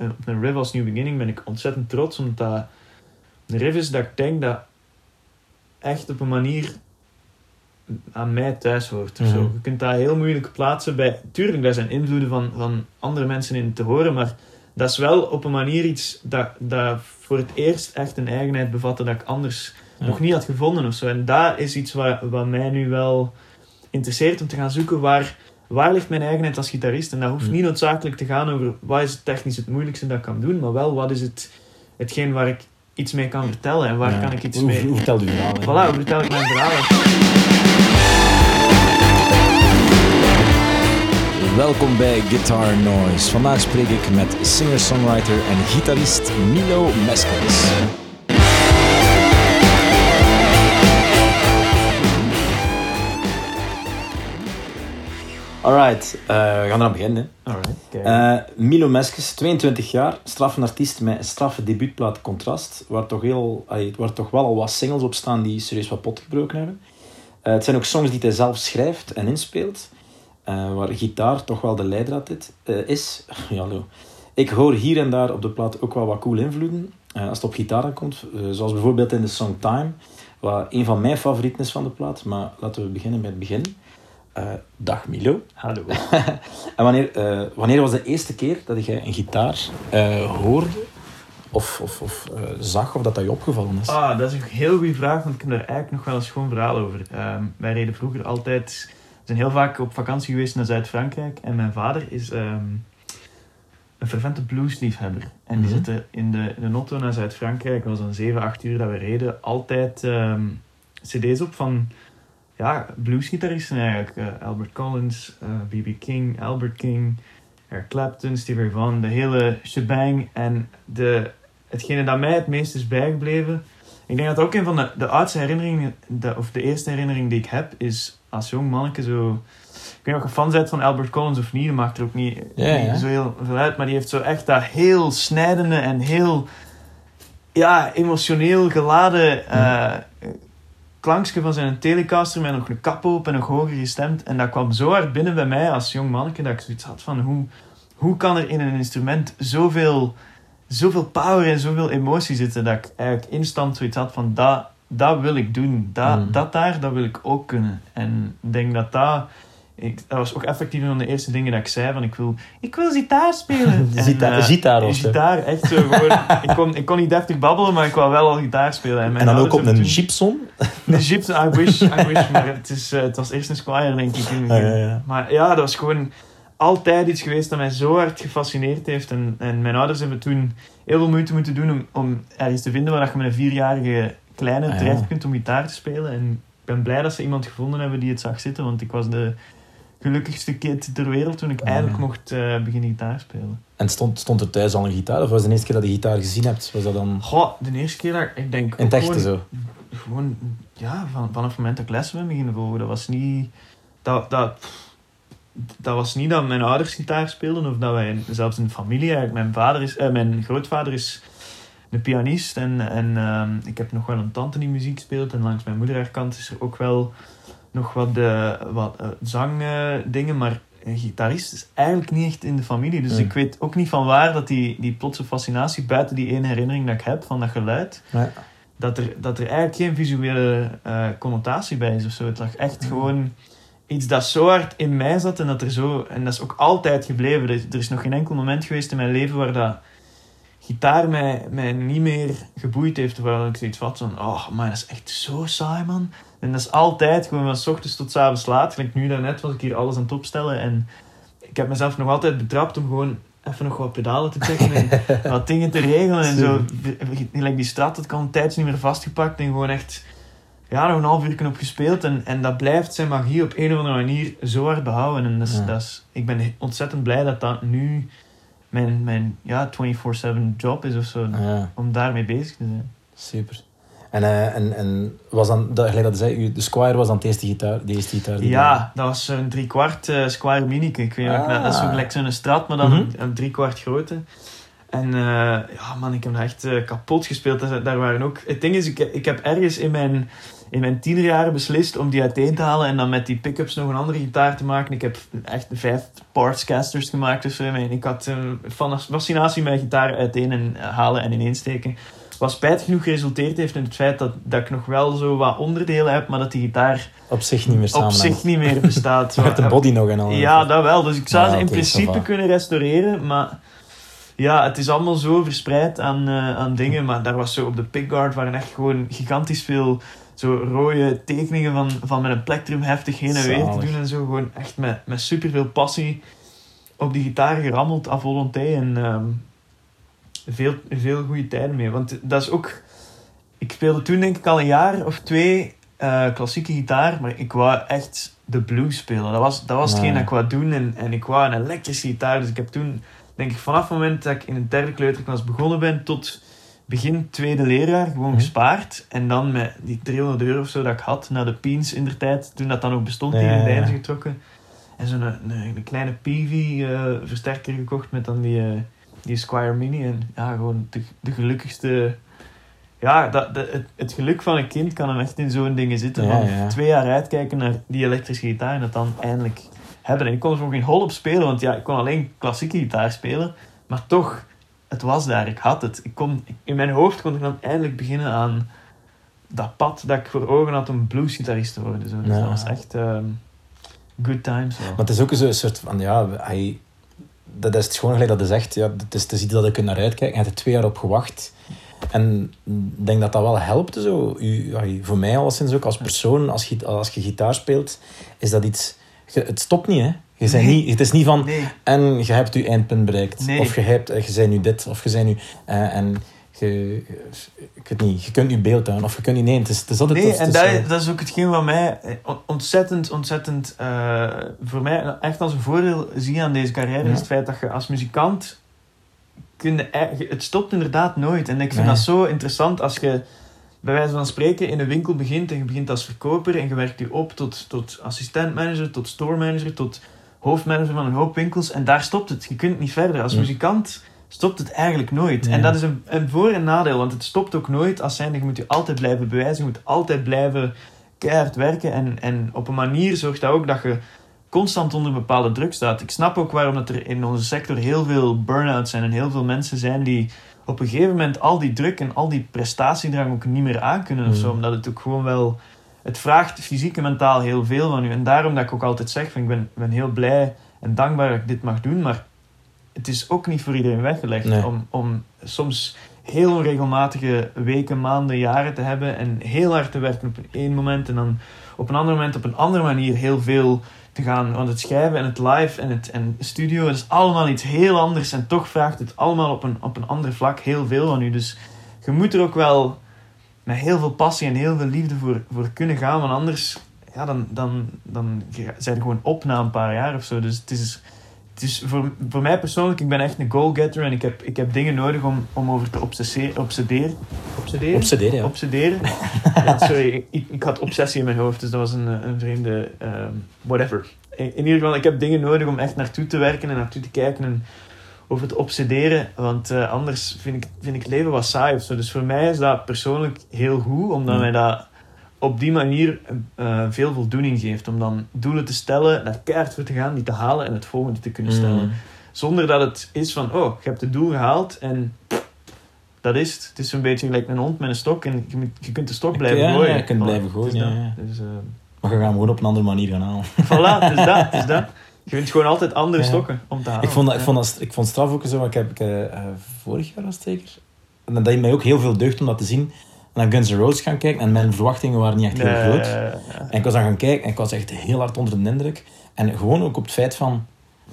op een riff als New Beginning ben ik ontzettend trots, omdat dat een riff is dat ik denk dat echt op een manier aan mij thuis hoort. Mhm. Je kunt dat heel moeilijk plaatsen bij... Tuurlijk, daar zijn invloeden van, van andere mensen in te horen, maar dat is wel op een manier iets dat, dat voor het eerst echt een eigenheid bevatte dat ik anders Ja. nog niet had gevonden of zo. En dat is iets wat, wat mij nu wel interesseert om te gaan zoeken waar, waar ligt mijn eigenheid als gitarist. En dat hoeft Mhm. niet noodzakelijk te gaan over wat is het technisch het moeilijkste dat ik kan doen, maar wel wat is het, hetgeen waar ik iets mee kan vertellen en waar Ja. kan ik iets hoe, mee... Hoe vertelt u verhaal? hè? Voilà, hoe vertel ik mijn verhaal? Welkom bij Guitar Noise. Vandaag spreek ik met singer-songwriter en gitarist Milo Meskes. Alright, eh, we gaan eraan beginnen. hè. Alright, kijk. Eh, Milo Meskes, 22 jaar, straffe artiest met een straffe debuutplaat Contrast, waar toch, heel, allee, waar toch wel al wat singles op staan die serieus wat pot gebroken hebben. Eh, het zijn ook songs die hij zelf schrijft en inspeelt, waar gitaar toch wel de leidraad dit, is. Hallo. Ik hoor hier en daar op de plaat ook wel wat cool invloeden, als het op gitaar aankomt, zoals bijvoorbeeld in de song Time, wat een van mijn favorieten is van de plaat, maar laten we beginnen bij het begin. Eh, dag Milo. Hallo. En wanneer, eh, wanneer was de eerste keer dat jij een gitaar eh, hoorde of, of, of zag of dat dat je opgevallen is? Ah, dat is een heel goede vraag, want ik heb daar eigenlijk nog wel een schoon verhaal over. Ehm, wij reden vroeger altijd... We zijn heel vaak op vakantie geweest naar Zuid-Frankrijk. En mijn vader is ehm, een fervente bluesliefhebber. En die Mhm. zette in de, in de auto naar Zuid-Frankrijk, was dan 7, 8 uur dat we reden, altijd ehm, cd's op van ja, bluesgitaristen eigenlijk. Eh, Albert Collins, eh, B.B. King, Albert King, Eric Clapton, Stevie Ray Vaughan, de hele shebang. En de, hetgene dat mij het meest is bijgebleven... Ik denk dat ook een van de, de oudste herinneringen, de, of de eerste herinnering die ik heb, is als jong manneke zo... Ik weet niet of je fan bent van Albert Collins of niet, dat maakt er ook niet, zo heel veel uit. Maar die heeft zo echt dat heel snijdende en heel ja, emotioneel geladen eh klankje van zijn Telecaster met nog een kap op en nog hoger gestemd. En dat kwam zo hard binnen bij mij als jong manneke dat ik zoiets had van hoe, hoe kan er in een instrument zoveel, zoveel power en zoveel emotie zitten dat ik eigenlijk instant zoiets had van dat, dat wil ik doen. Dat, Mm. dat daar, dat wil ik ook kunnen. En ik denk dat dat... Ik, dat was ook effectief een van de eerste dingen dat ik zei van ik wil, ik wil gitaar spelen. Daar een of zo. Gitaar, echt zo gewoon. ik, kon, ik kon niet deftig babbelen, maar ik wou wel al gitaar spelen. En, en dan ook op een toen- Gibson? de Jeep, I wish, I wish, maar het, is, eh, het was eerst een Squire, denk ik. Ah, ja, ja. Maar ja, dat was gewoon altijd iets geweest dat mij zo hard gefascineerd heeft. En, en mijn ouders hebben toen heel veel moeite moeten doen om, om ergens te vinden waar je met een vierjarige kleine Ah, ja. terecht kunt om gitaar te spelen. En ik ben blij dat ze iemand gevonden hebben die het zag zitten, want ik was de gelukkigste kid ter wereld toen ik Ah, eindelijk ja. mocht eh, beginnen gitaar spelen. En stond, stond er thuis al een gitaar? Of was het de eerste keer dat je gitaar gezien hebt? Was dat dan Goh, de eerste keer dat ik- ik denk in het echte zo? gewoon, ja, van, vanaf het moment dat ik les ben beginnen volgen. Dat was niet... Dat, dat, dat was niet dat mijn ouders gitaar speelden of dat wij zelfs in de familie eigenlijk. Mijn, vader is, eh, mijn grootvader is een pianist en, en ehm, ik heb nog wel een tante die muziek speelt. En langs mijn moeder haar kant is er ook wel nog wat, de, wat eh, zangdingen, maar een gitarist is eigenlijk niet echt in de familie. Dus ik weet ook niet van waar dat die, die plotse fascinatie, buiten die ene herinnering dat ik heb van dat geluid, Ja. dat er, dat er eigenlijk geen visuele eh, connotatie bij is of zo. Het lag echt gewoon iets dat zo hard in mij zat en dat er zo... En dat is ook altijd gebleven. Er, is- er is nog geen enkel moment geweest in mijn leven waar dat gitaar mij, mij niet meer geboeid heeft. Waar ik zoiets had van, oh man, dat is echt zo saai man. En dat is altijd gewoon van 's ochtends tot 's avonds laat. Gelijk nu daarnet was ik hier alles aan het opstellen en ik heb mezelf nog altijd betrapt om gewoon even nog wat pedalen te checken en wat dingen te regelen en zo. Gelijk die straat, dat kan tijds niet meer vastgepakt en gewoon echt ja, nog een half uur op gespeeld. En, en dat blijft zijn magie op een of andere manier zo hard behouden. En dat is, Ja. dat is, ik ben ontzettend blij dat dat nu mijn, mijn ja, 24-7 job is of zo. Ja. Om daarmee bezig te zijn. Super. En, eh, en, en was dan, dat, gelijk dat je zei, de Squire was dan het eerste gitaar, de eerste gitaar die Ja, dat was een driekwart eh Squire Minieke. Ik weet niet, Ah. nou- dat is zo gelijk zo'n straat, maar dan Mhm. een, een driekwart grote. En eh, ja, man, ik heb dat echt kapot gespeeld. Daar, daar waren ook... Het ding is, ik, ik heb ergens in mijn, in mijn tienerjaren beslist om die uiteen te halen en dan met die pick-ups nog een andere gitaar te maken. Ik heb echt vijf partscasters gemaakt of zo. En ik had een fascinatie met gitaar uiteen en halen en ineensteken. Wat spijt genoeg geresulteerd heeft in het feit dat, dat ik nog wel zo wat onderdelen heb, maar dat die gitaar Op zich niet meer op zich niet meer bestaat. Met de body nog en al. ja, dat wel. Dus ik zou Ja, ze in principe kunnen restaureren, maar ja, het is allemaal zo verspreid aan, eh, aan dingen. Maar daar was zo op de pickguard waren echt gewoon gigantisch veel zo rode tekeningen van, van met een plektrum heftig heen en weer te doen en zo. Gewoon echt met, met superveel passie op die gitaar gerammeld, à volonté. En ehm, veel, veel goede tijden mee. Want dat is ook... Ik speelde toen denk ik al een jaar of twee eh, klassieke gitaar, maar ik wou echt de blues spelen. Dat was, dat was hetgeen Ja. dat ik wou doen en, en ik wou een elektrische gitaar. Dus ik heb toen, denk ik, vanaf het moment dat ik in een derde kleuterklas begonnen ben tot begin tweede leerjaar gewoon Mhm. gespaard. En dan met die 300 euro of zo dat ik had, naar de Peens in der tijd, toen dat dan ook bestond, hier Ja, in ja, getrokken. En zo'n een, een, een kleine PV-versterker gekocht met dan die, eh, die Squire Mini. En ja, gewoon de, de gelukkigste... Ja, dat, de, het, het geluk van een kind kan hem echt in zo'n dingen zitten. Ja, van ja. twee jaar uitkijken naar die elektrische gitaar en dat dan eindelijk hebben. En ik kon er gewoon geen hol op spelen, want ja, ik kon alleen klassieke gitaar spelen. Maar toch, het was daar, ik had het. Ik kon, in mijn hoofd kon ik dan eindelijk beginnen aan dat pad dat ik voor ogen had om bluesgitarist te worden. Zo. Dus Ja. dat was echt ehm, good times. wel. Maar het is ook zo'n soort van, ja, hij, dat is het gewoon gelijk dat hij zegt, ja, het is, het is iets dat ik er naar uitkijk. Hij heeft er twee jaar op gewacht. En ik denk dat dat wel helpt. Zo. U, voor mij alleszins ook als persoon, als je, als je gitaar speelt, is dat iets... je- het stopt niet, hè. Je Nee. niet, het is niet van, Nee, en je hebt je eindpunt bereikt. Nee. Of je, hebt, eh, je bent nu dit, of je bent nu... eh, en je, ik weet niet, je kunt je beeld houden, of je kunt niet... Nee, het is, het is altijd... nee het en is, dat, eh, dat is ook hetgeen wat mij on- ontzettend, ontzettend eh, voor mij echt als een voordeel zie aan deze carrière. Ja. Is het feit dat je als muzikant kun je, ei- het stopt inderdaad nooit. En ik vind Nee. dat zo interessant als je bij wijze van spreken in een winkel begint en je begint als verkoper en je werkt je op tot, tot assistentmanager, tot storemanager, tot hoofdmanager van een hoop winkels en daar stopt het. Je kunt niet verder. Als muzikant stopt het eigenlijk nooit. En dat is een, een voor- en nadeel, want het stopt ook nooit als zijnde je moet je altijd blijven bewijzen, je moet altijd blijven keihard werken en, en op een manier zorgt dat ook dat je constant onder bepaalde druk staat. Ik snap ook waarom dat er in onze sector heel veel burn-outs zijn en heel veel mensen zijn die op een gegeven moment al die druk en al die prestatiedrang ook niet meer aankunnen of Mm. zo, omdat het ook gewoon wel... Het vraagt fysiek en mentaal heel veel van u. En daarom dat ik ook altijd zeg, van, ik ben, ben heel blij en dankbaar dat ik dit mag doen, maar het is ook niet voor iedereen weggelegd Nee. om, om soms heel onregelmatige weken, maanden, jaren te hebben en heel hard te werken op een één moment en dan op een ander moment op een andere manier heel veel te gaan. Want het schrijven en het live en het en studio, dat is allemaal iets heel anders en toch vraagt het allemaal op een, op een ander vlak heel veel van u. Dus je moet er ook wel met heel veel passie en heel veel liefde voor, voor kunnen gaan, want anders ja, dan, dan, dan zijn er gewoon op na een paar jaar of zo. Dus het is, het is voor, voor mij persoonlijk, ik ben echt een goal-getter en ik heb, ik heb dingen nodig om, om over te obsesseren. Obsederen? Obsederen? Obsederen, ja. Obsederen. ja, sorry, ik, ik had obsessie in mijn hoofd, dus dat was een, een vreemde... ehm, whatever. In, in ieder geval, ik heb dingen nodig om echt naartoe te werken en naartoe te kijken en over te obsederen. Want eh, anders vind ik, vind ik het leven wat saai of zo. Dus voor mij is dat persoonlijk heel goed, omdat Ja. mij dat op die manier eh, veel voldoening geeft. Om dan doelen te stellen, daar keihard voor te gaan, die te halen en het volgende te kunnen stellen. Mm. Zonder dat het is van, oh, je hebt het doel gehaald en dat is het. Het is zo'n beetje gelijk een hond met een stok en je, kunt de stok blijven Ja, gooien. ja, je kunt Voilà, blijven gooien, ja. Dus, eh, Maar je gaat hem gewoon op een andere manier gaan halen. voilà, het is dat, het is dat. Je vindt gewoon altijd andere stokken om te halen. Ik vond, dat, ik, vond dat, ik vond straf ook zo, ik heb ik, eh, vorig jaar het zeker. En dat deed mij ook heel veel deugd om dat te zien. Naar Guns N' Roses gaan kijken en mijn verwachtingen waren niet echt heel groot. En ik was dan gaan kijken en ik was echt heel hard onder de indruk. En gewoon ook op het feit van,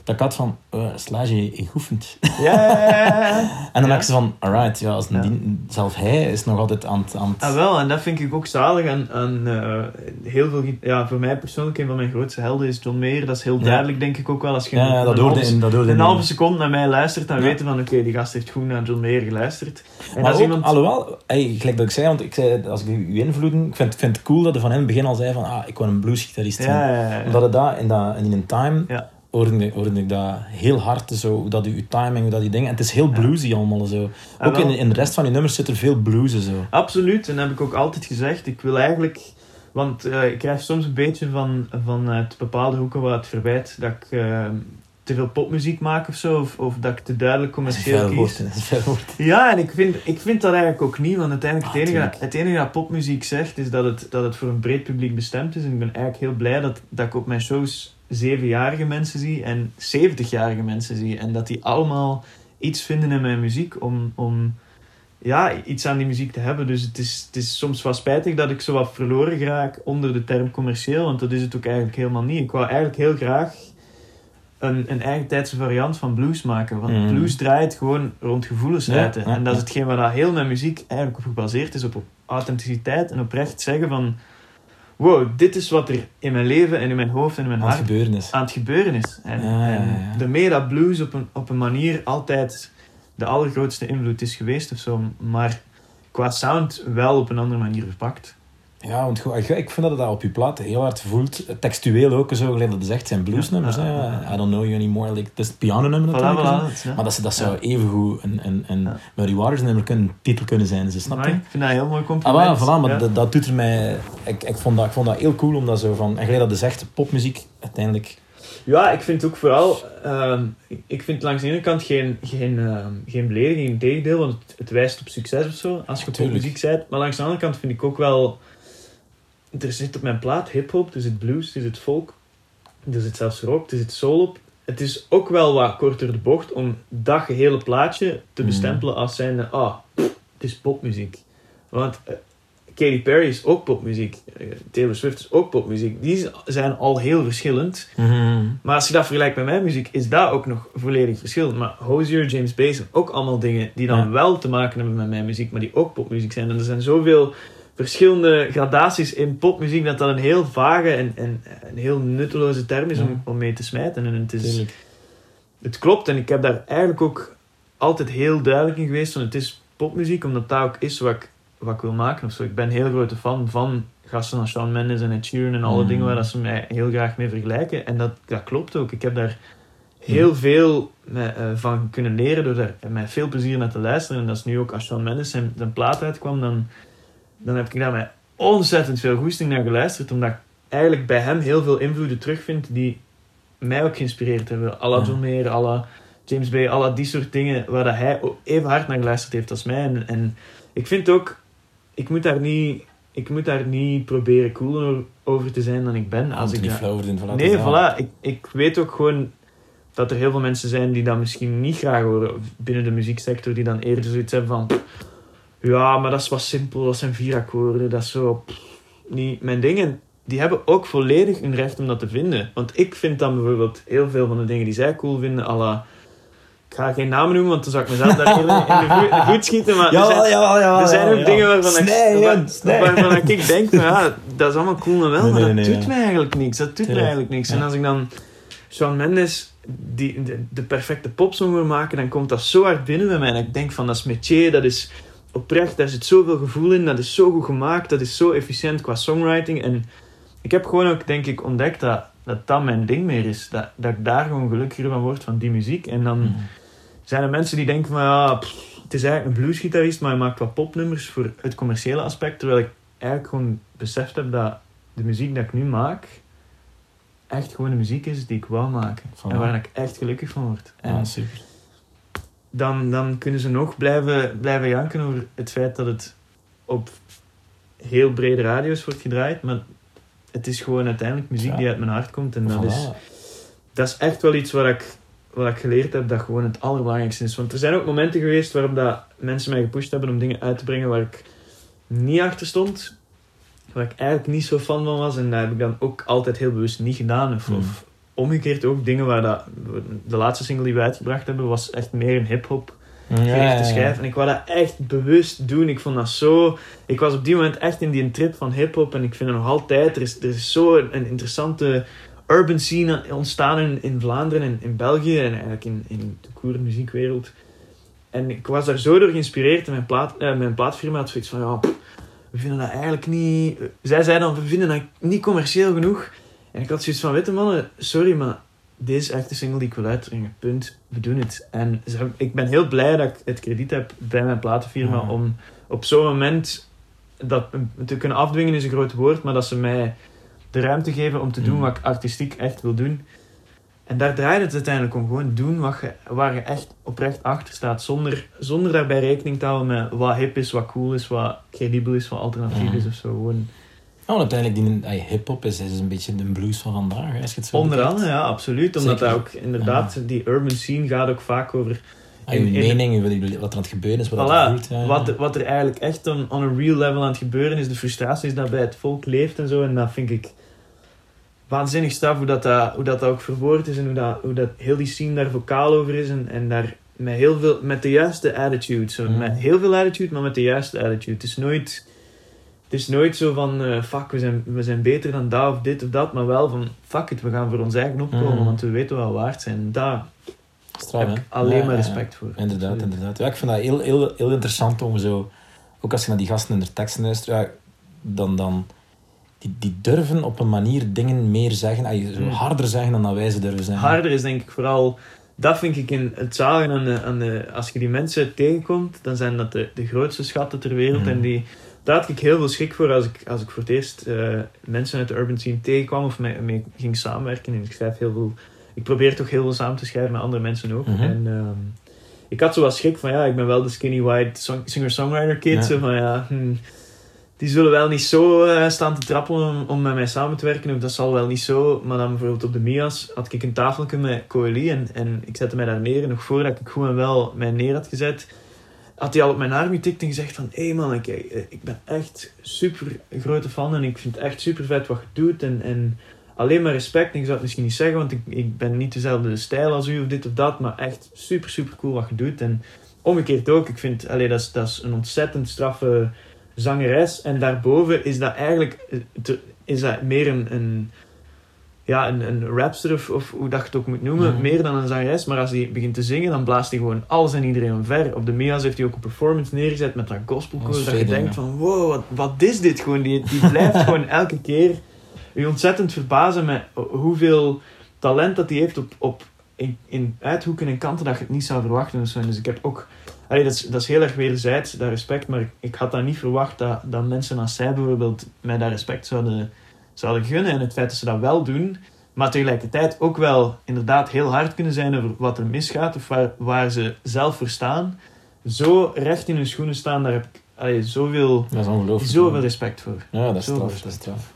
dat ik had van, uh, Slage, je, je oefent. Ja. En dan Ja. dacht zo van, alright, ja, als een Ja. dien- zelf hij is nog altijd aan het... Aan Ah, wel, en dat vind ik ook zalig aan eh, heel veel... Ja, voor mij persoonlijk, een van mijn grootste helden is John Mayer. Dat is heel duidelijk, denk ik ook wel. Als je ja, dat hoorde in... Dat hoorde een halve seconde naar mij luistert, dan weten van, oké, die gast heeft goed naar John Mayer geluisterd. En maar ook, iemand... alhoewel, hey, gelijk dat ik zei, want ik zei, als ik u invloeden, ik vind, vind het cool dat hij van in het begin al zei van, ah, ik wil een bluesgitarist zijn. Omdat het daar in, dat, in een time Ja. Hoorde ik, hoorde ik dat heel hard, zo, dat je timing, dat die dingen... En het is heel bluesy allemaal zo. Ah, Ook in, wel. in de rest van die nummers zit er veel blues en zo. Absoluut, en dat heb ik ook altijd gezegd. Ik wil eigenlijk, want eh, ik krijg soms een beetje van, vanuit bepaalde hoeken wat het verwijt dat ik eh, te veel popmuziek maak of zo, of, of dat ik te duidelijk Dat commercieel kies. dat. Ja, en ik vind, ik vind dat eigenlijk ook niet, want uiteindelijk Ah, het, enige, tuurlijk. het enige dat popmuziek zegt, is dat het, dat het voor een breed publiek bestemd is. En ik ben eigenlijk heel blij dat, dat ik op mijn shows zevenjarige mensen zie en 70-jarige mensen zie. En dat die allemaal iets vinden in mijn muziek om, om ja, iets aan die muziek te hebben. Dus het is, het is soms wel spijtig dat ik zo wat verloren raak onder de term commercieel, want dat is het ook eigenlijk helemaal niet. Ik wou eigenlijk heel graag een, een eigen tijdse variant van blues maken. Want Mm. blues draait gewoon rond gevoelens Ja, en dat is hetgeen waar dat heel mijn muziek eigenlijk op gebaseerd is. Op, op authenticiteit en oprecht zeggen van... Wow, dit is wat er in mijn leven en in mijn hoofd en in mijn hart gebeuren is. aan het gebeuren is. En, ja. en daarmee dat blues op een, op een manier altijd de allergrootste invloed is geweest of zo. Maar qua sound wel op een andere manier verpakt. Ja, want goed, ik, ik vind dat dat op je plaat heel hard voelt. Textueel ook zo, gelijk dat het zegt, zijn bluesnummers. Ja, hè. ja, ja. I don't know you anymore. Like, dat is het pianonummer Voilà, natuurlijk. voilà, zo. dat is- ja. Maar dat, ze- dat Ja. zou evengoed een, een, een Ja. Muddy Waters nummer kunnen, titel kunnen zijn. Ze snap je? ik vind dat een heel mooi Ah, compliment. voilà, maar Ja. dat, dat doet er mij... Ik, ik, vond dat, ik vond dat heel cool, omdat zo van... En gelijk dat je zegt, popmuziek, uiteindelijk... Ja, ik vind ook vooral... ehm, ik- vind langs de ene kant geen, geen, ehm, geen belediging, in tegendeel, want het, het wijst op succes of zo, als je op Tuurlijk. muziek bent. Maar langs de andere kant vind ik ook wel... Er zit op mijn plaat hip-hop, er zit blues, er zit folk, er zit zelfs rock, er zit soul op. Het is ook wel wat korter de bocht om dat gehele plaatje te Mm. bestempelen als zijnde... Ah, pff, het is popmuziek. Want eh, Katy Perry is ook popmuziek. Eh, Taylor Swift is ook popmuziek. Die zijn al heel verschillend. Maar als je dat vergelijkt met mijn muziek, is dat ook nog volledig verschillend. Maar Hozier, James Bay zijn ook allemaal dingen die dan Ja. wel te maken hebben met mijn muziek, maar die ook popmuziek zijn. En er zijn zoveel verschillende gradaties in popmuziek dat dat een heel vage en, en een heel nutteloze term is om, Ja. om mee te smijten. En het, is, het klopt en ik heb daar eigenlijk ook altijd heel duidelijk in geweest van het is popmuziek, omdat dat ook is wat ik, wat ik wil maken. Of zo. Ik ben een heel grote fan van gasten als Shawn Mendes en Ed Sheeran en alle Mm. dingen waar dat ze mij heel graag mee vergelijken. En dat, dat klopt ook. Ik heb daar heel veel me- eh, van kunnen leren door daar met veel plezier naar te luisteren. En dat is nu ook als Shawn Mendes zijn, zijn plaat uitkwam, dan, dan heb ik daar met ontzettend veel goesting naar geluisterd, omdat ik eigenlijk bij hem heel veel invloeden terugvind die mij ook geïnspireerd hebben. Alla. John Mayer, alla James Bay, alla die soort dingen waar dat hij even hard naar geluisterd heeft als mij. En, en ik vind ook, ik moet daar niet, ik moet daar niet proberen cooler over te zijn dan ik ben. Als ik voilà, Nee, voilà. Ik, ik weet ook gewoon dat er heel veel mensen zijn die dat misschien niet graag horen binnen de muzieksector, die dan eerder zoiets hebben van ja, maar dat is wat simpel, dat zijn vier akkoorden, dat is zo pff, niet mijn dingen. Die hebben ook volledig hun recht om dat te vinden. Want ik vind dan bijvoorbeeld heel veel van de dingen die zij cool vinden, à la... Ik ga geen namen noemen, want dan zou ik mezelf daar in de voet, schieten, maar er Jawel, zijn, jawel, jawel, er zijn ook dingen waarvan, Snij, ik, Jan, waar- snij. waarvan ik denk, van, ja, dat is allemaal cool en wel, Nee, maar nee, dat nee, doet ja. mij eigenlijk niks. Dat doet mij eigenlijk niks. Ja. En als ik dan Shawn Mendes die, de, de perfecte popsong wil maken, dan komt dat zo hard binnen bij mij. En ik denk van, dat is métier, dat is oprecht, daar zit zoveel gevoel in, dat is zo goed gemaakt, dat is zo efficiënt qua songwriting. En ik heb gewoon ook, denk ik, ontdekt dat dat, dat mijn ding meer is. Dat, dat ik daar gewoon gelukkiger van word, van die muziek. En dan Mhm. zijn er mensen die denken van, ja, pff, het is eigenlijk een bluesgitarist, maar hij maakt wat popnummers voor het commerciële aspect. Terwijl ik eigenlijk gewoon beseft heb dat de muziek dat ik nu maak, echt gewoon de muziek is die ik wou maken. Voilà. En waar ik echt gelukkig van word. En Ja, super. Dan, dan kunnen ze nog blijven, blijven janken over het feit dat het op heel brede radio's wordt gedraaid. Maar het is gewoon uiteindelijk muziek Ja. die uit mijn hart komt. En dat Voilà. is, dat is echt wel iets waar ik, wat ik geleerd heb dat gewoon het allerbelangrijkste is. Want er zijn ook momenten geweest waarop dat mensen mij gepusht hebben om dingen uit te brengen waar ik niet achter stond. Waar ik eigenlijk niet zo fan van was. En dat heb ik dan ook altijd heel bewust niet gedaan. Of, Hmm. of omgekeerd ook dingen waar dat... De laatste single die we uitgebracht hebben was echt meer een hip-hop gerichte schijf. En ik wou dat echt bewust doen. Ik vond dat zo... Ik was op die moment echt in die trip van hip-hop. En ik vind het nog altijd... Er is, er is zo een, interessante urban scene ontstaan in, in Vlaanderen en in België. En eigenlijk in, in de koerde muziekwereld. En ik was daar zo door geïnspireerd. En mijn, plaat, eh, mijn plaatfirma had zoiets van... Ja, we vinden dat eigenlijk niet... Zij zeiden dan, we vinden dat niet commercieel genoeg. En ik had zoiets van, weet je mannen, sorry, maar dit is echt de single die ik wil uitbrengen. Punt. We doen het. En hebben- ik ben heel blij dat ik het krediet heb bij mijn platenfirma Ja. om op zo'n moment dat te kunnen afdwingen is een groot woord, maar dat ze mij de ruimte geven om te doen Mm. wat ik artistiek echt wil doen. En daar draait het uiteindelijk om. Gewoon doen wat je, waar je echt oprecht achter staat. Zonder, zonder daarbij rekening te houden met wat hip is, wat cool is, wat credibel is, wat alternatief Mm. is of zo. Gewoon Oh, uiteindelijk, die ay, hip-hop is, is een beetje de blues van vandaag, hè, als je het zo Onder andere, ja, absoluut. Omdat dat ook inderdaad, die urban scene gaat ook vaak over Ah, je in- in- mening, wat er wat er aan het gebeuren is, wat er voelt. ja. wat, wat er eigenlijk echt on, on a real level aan het gebeuren is, de frustraties dat bij het volk leeft en zo. En dat vind ik waanzinnig straf hoe dat, dat, hoe dat, dat ook verwoord is en hoe dat, hoe dat heel die scene daar vocaal over is. En, en daar met, heel veel, met de juiste attitude. Zo. Mm. Met heel veel attitude, maar met de juiste attitude. Het is nooit, het is nooit zo van, eh, fuck, we zijn, we zijn beter dan dat of dit of dat. Maar wel van, fuck it, we gaan voor ons eigen opkomen, Mm. want we weten wel waard zijn. Daar Straf, heb ik alleen Ja, maar ja. respect voor. Inderdaad, inderdaad. Ja, ik vind dat heel, heel, heel interessant om zo... Ook als je naar die gasten in de teksten luistert, ja, dan... dan die, die durven op een manier dingen meer zeggen, zo Mm. harder zeggen dan dat wij ze durven zeggen. harder is denk ik vooral... Dat vind ik in het zagen aan de, aan de... Als je die mensen tegenkomt, dan zijn dat de, de grootste schatten ter wereld. Mhm. En die, daar had ik heel veel schrik voor als ik, als ik voor het eerst eh, mensen uit de urban scene tegenkwam of mee, mee ging samenwerken. En ik schrijf heel veel... Ik probeer toch heel veel samen te schrijven met andere mensen ook. Mhm. En ehm, ik had zo wat schrik van, ja, ik ben wel de skinny white song- singer-songwriter kid. Ja. Zo van, ja... hm, die zullen wel niet zo eh, staan te trappelen om, om met mij samen te werken. Of dat zal wel niet zo. Maar dan bijvoorbeeld op de Mia's had ik een tafeltje met Coeli. En, en ik zette mij daar neer. En nog voordat ik en wel mij neer had gezet... Had hij al op mijn arm getikt en gezegd van... Hé hey man, ik, eh, ik ben echt super grote fan. En ik vind het echt super vet wat je doet. En, en alleen maar respect. En ik zou het misschien niet zeggen, want ik, ik ben niet dezelfde stijl als u of dit of dat. Maar echt super, super cool wat je doet. En omgekeerd ook. Ik vind, allee, dat, is, dat is een ontzettend straffe zangeres. En daarboven is dat eigenlijk eh, is dat meer een, een, ja, een, een rapster of, of hoe dat je het ook moet noemen. Meer dan een zangeres. Maar als hij begint te zingen, dan blaast hij gewoon alles en iedereen omver. Op de Mia's heeft hij ook een performance neergezet met dat gospelkoor. Dat je denkt ja. van, wow, wat, wat is dit gewoon? Die, die blijft gewoon elke keer je ontzettend verbazen met hoeveel talent dat hij heeft op, op in, in uithoeken en kanten dat je het niet zou verwachten. zo. Dus ik heb ook... Allee, dat, is, dat is heel erg wederzijds, dat respect. Maar ik, ik had dat niet verwacht dat, dat mensen als zij bijvoorbeeld mij dat respect zouden, zouden gunnen. En het feit dat ze dat wel doen. Maar tegelijkertijd ook wel inderdaad heel hard kunnen zijn over wat er misgaat. Of waar, waar ze zelf voor staan. Zo recht in hun schoenen staan, daar heb ik allee, zoveel, Dat is ongelooflijk. zoveel respect voor. Ja, dat is Zoveel straf. Dat is straf.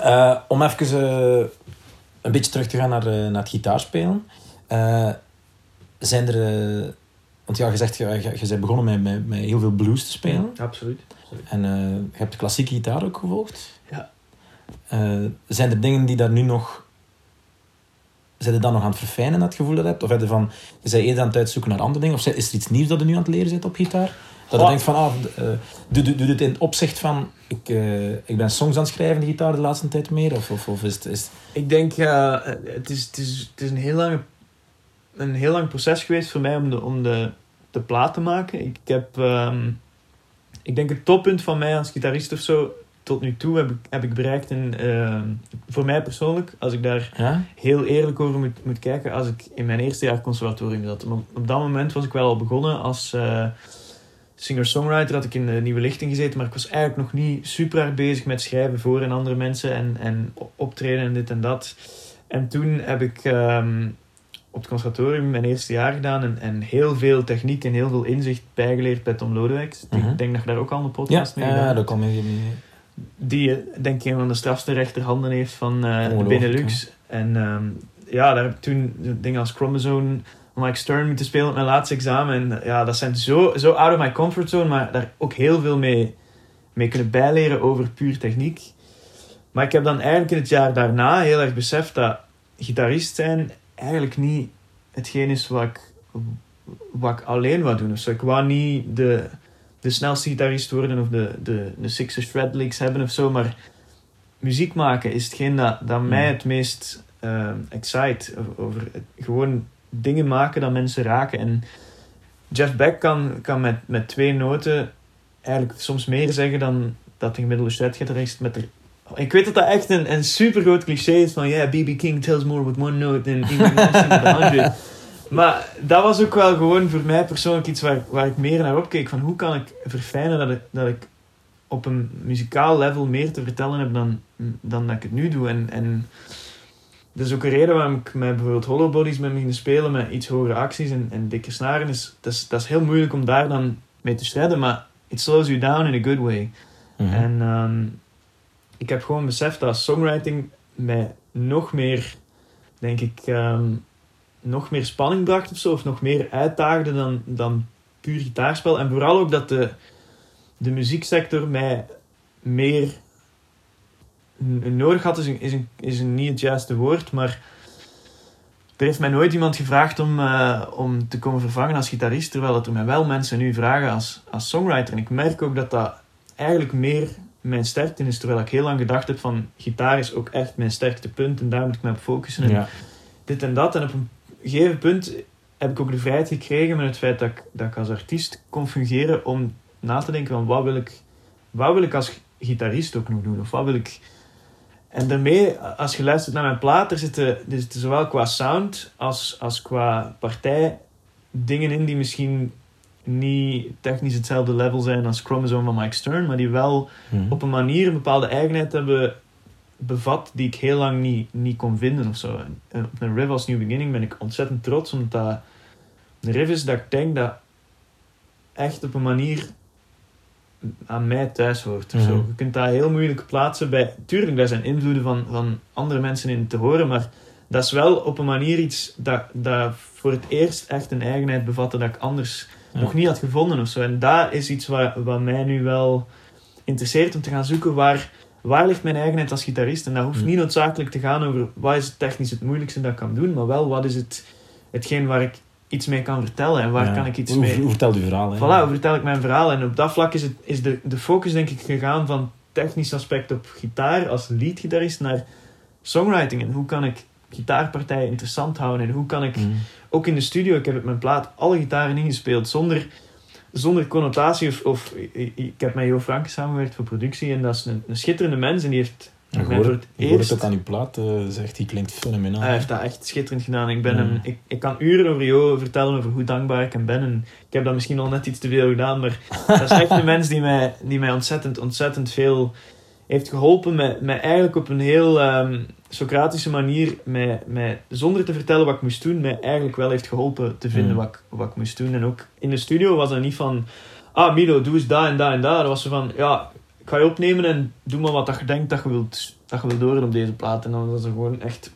Eh, om even eh, een beetje terug te gaan naar, eh, naar het gitaarspelen. Zijn er... want ja, je zegt, je, je, je bent begonnen met, met, met heel veel blues te spelen. Absoluut. En je hebt de klassieke gitaar ook gevolgd. Eh, zijn er dingen die daar nu nog... Zijn er dan nog aan het verfijnen, dat gevoel dat je hebt? Of heb van... Is hij eerder aan het uitzoeken naar andere dingen? Of is er iets nieuws dat je nu aan het leren bent op gitaar? Dat je denkt van, ah, eh, doe, doe, doe dit in het opzicht van... Ik, eh, ik ben songs aan het schrijven, de gitaar, de laatste tijd meer? Of, of, of is het... Is, Ik denk, het, is, het, is, het is een heel lang, een heel lang proces geweest voor mij om de, om de, de plaat te maken. Ik heb, ehm, ik denk het toppunt van mij als gitarist of zo, tot nu toe heb ik, heb ik bereikt. En, ehm, voor mij persoonlijk, als ik daar ja? heel eerlijk over moet, moet kijken, als ik in mijn eerste jaar conservatorium zat. Maar op dat moment was ik wel al begonnen als eh, singer-songwriter, had ik in de Nieuwe Lichting gezeten, maar ik was eigenlijk nog niet super hard bezig met schrijven voor en andere mensen en, en optreden en dit en dat. En toen heb ik ehm, op het conservatorium mijn eerste jaar gedaan en, en heel veel techniek en heel veel inzicht bijgeleerd bij Tom Lodewijks. Mhm. Ik denk dat je daar ook al een Ja, podcast mee gedaan ja, hebt dat kan mee. Die eh, denk ik een van de strafste rechterhanden heeft van eh de Ongelooflijk, Benelux. En ehm, ja, daar heb ik toen dingen als Chromosome, Mike Stern moeten spelen op mijn laatste examen. En eh, ja, dat zijn zo, zo out of my comfort zone, maar daar ook heel veel mee, mee kunnen bijleren over puur techniek. Maar ik heb dan eigenlijk in het jaar daarna heel erg beseft dat gitarist zijn eigenlijk niet hetgeen is wat ik, wat ik alleen wou doen. zo. ik wou niet de, de snelste gitarist worden of de, de, de sixer shred licks hebben of zo, maar muziek maken is hetgeen dat, dat mij het meest ehm, excite. Over, gewoon dingen maken dat mensen raken. En Jeff Beck kan, kan met, met twee noten eigenlijk soms meer zeggen dan dat een gemiddelde shredgitarist met er Ik weet dat dat echt een, een super groot cliché is van... Yeah, B.B. King tells more with one note than Ingrid Nilsson with a hundred. Maar dat was ook wel gewoon voor mij persoonlijk iets waar, waar ik meer naar opkeek. Van hoe kan ik verfijnen dat ik, dat ik op een muzikaal level meer te vertellen heb dan, dan dat ik het nu doe. En, en dat is ook een reden waarom ik met bijvoorbeeld Hollow Bodies ben beginnen spelen met iets hogere acties en, en dikke snaren. Is, dat, is, dat is heel moeilijk om daar dan mee te strijden, maar it slows you down in a good way. Mhm. En ehm, ik heb gewoon beseft dat songwriting mij nog meer, denk ik, ehm, nog meer spanning bracht of zo, of nog meer uitdaagde dan, dan puur gitaarspel. En vooral ook dat de, de muzieksector mij meer nodig had, is, een, is, een, is een niet het juiste woord, maar er heeft mij nooit iemand gevraagd om, eh, om te komen vervangen als gitarist, terwijl dat er mij wel mensen nu vragen als, als songwriter. En ik merk ook dat dat eigenlijk meer mijn sterkte is, terwijl ik heel lang gedacht heb van gitaar is ook echt mijn sterkste punt en daar moet ik me op focussen. En Ja. dit en dat. En op een gegeven punt heb ik ook de vrijheid gekregen met het feit dat ik, dat ik als artiest kon fungeren om na te denken van wat wil ik, wat wil ik als gitarist ook nog doen? Of wat wil ik... En daarmee, als je luistert naar mijn plaat, er zitten, er zitten zowel qua sound als, als qua partij dingen in die misschien niet technisch hetzelfde level zijn als Chromosome van Mike Stern, maar die wel Mhm. op een manier een bepaalde eigenheid hebben bevat die ik heel lang niet, niet kon vinden of zo. En, op een riff als New Beginning ben ik ontzettend trots, omdat dat een riff is dat ik denk dat echt op een manier aan mij thuis hoort. Of zo. Mhm. Je kunt dat heel moeilijk plaatsen bij... Tuurlijk, daar zijn invloeden van, van andere mensen in te horen, maar dat is wel op een manier iets dat, dat voor het eerst echt een eigenheid bevatte dat ik anders Ja. nog niet had gevonden of zo. En dat is iets wat, wat mij nu wel interesseert om te gaan zoeken waar, waar ligt mijn eigenheid als gitarist. En dat hoeft Hmm. niet noodzakelijk te gaan over wat is technisch het moeilijkste dat ik kan doen, maar wel wat is het, hetgeen waar ik iets mee kan vertellen en waar Ja. kan ik iets Hoe, mee... hoe vertelt u verhaal? Hè? Voilà, hoe vertel ik mijn verhaal. En op dat vlak is, het, is de, de focus denk ik gegaan van technisch aspect op gitaar als leadgitarist naar songwriting. En hoe kan ik gitaarpartijen interessant houden en hoe kan ik Mhm. ook in de studio, ik heb op mijn plaat alle gitaren ingespeeld zonder, zonder connotatie. Of, of ik, heb met Jo Frank samengewerkt voor productie en dat is een, een schitterende mens en die heeft Ik hoor, het, hoor het eerst... ook aan uw plaat, eh, zegt hij klinkt fenomenaal. Hij heeft dat echt schitterend gedaan. Ik, ben Mm. hem, ik, ik kan uren over Jo vertellen over hoe dankbaar ik hem ben. En ik heb dat misschien al net iets te veel gedaan, maar dat is echt een mens die mij, die mij ontzettend, ontzettend veel heeft geholpen. Met, met eigenlijk op een heel ehm, Socratische manier, met, met, zonder te vertellen wat ik moest doen, mij eigenlijk wel heeft geholpen te vinden Mm. wat, ik, wat ik moest doen. En ook in de studio was dat niet van, ah Milo, doe eens dat en dat en dat. Dat was zo van, ja, ik ga je opnemen en doe maar wat dat je denkt dat je wilt, dat je wilt horen op deze plaat. En dan was er gewoon echt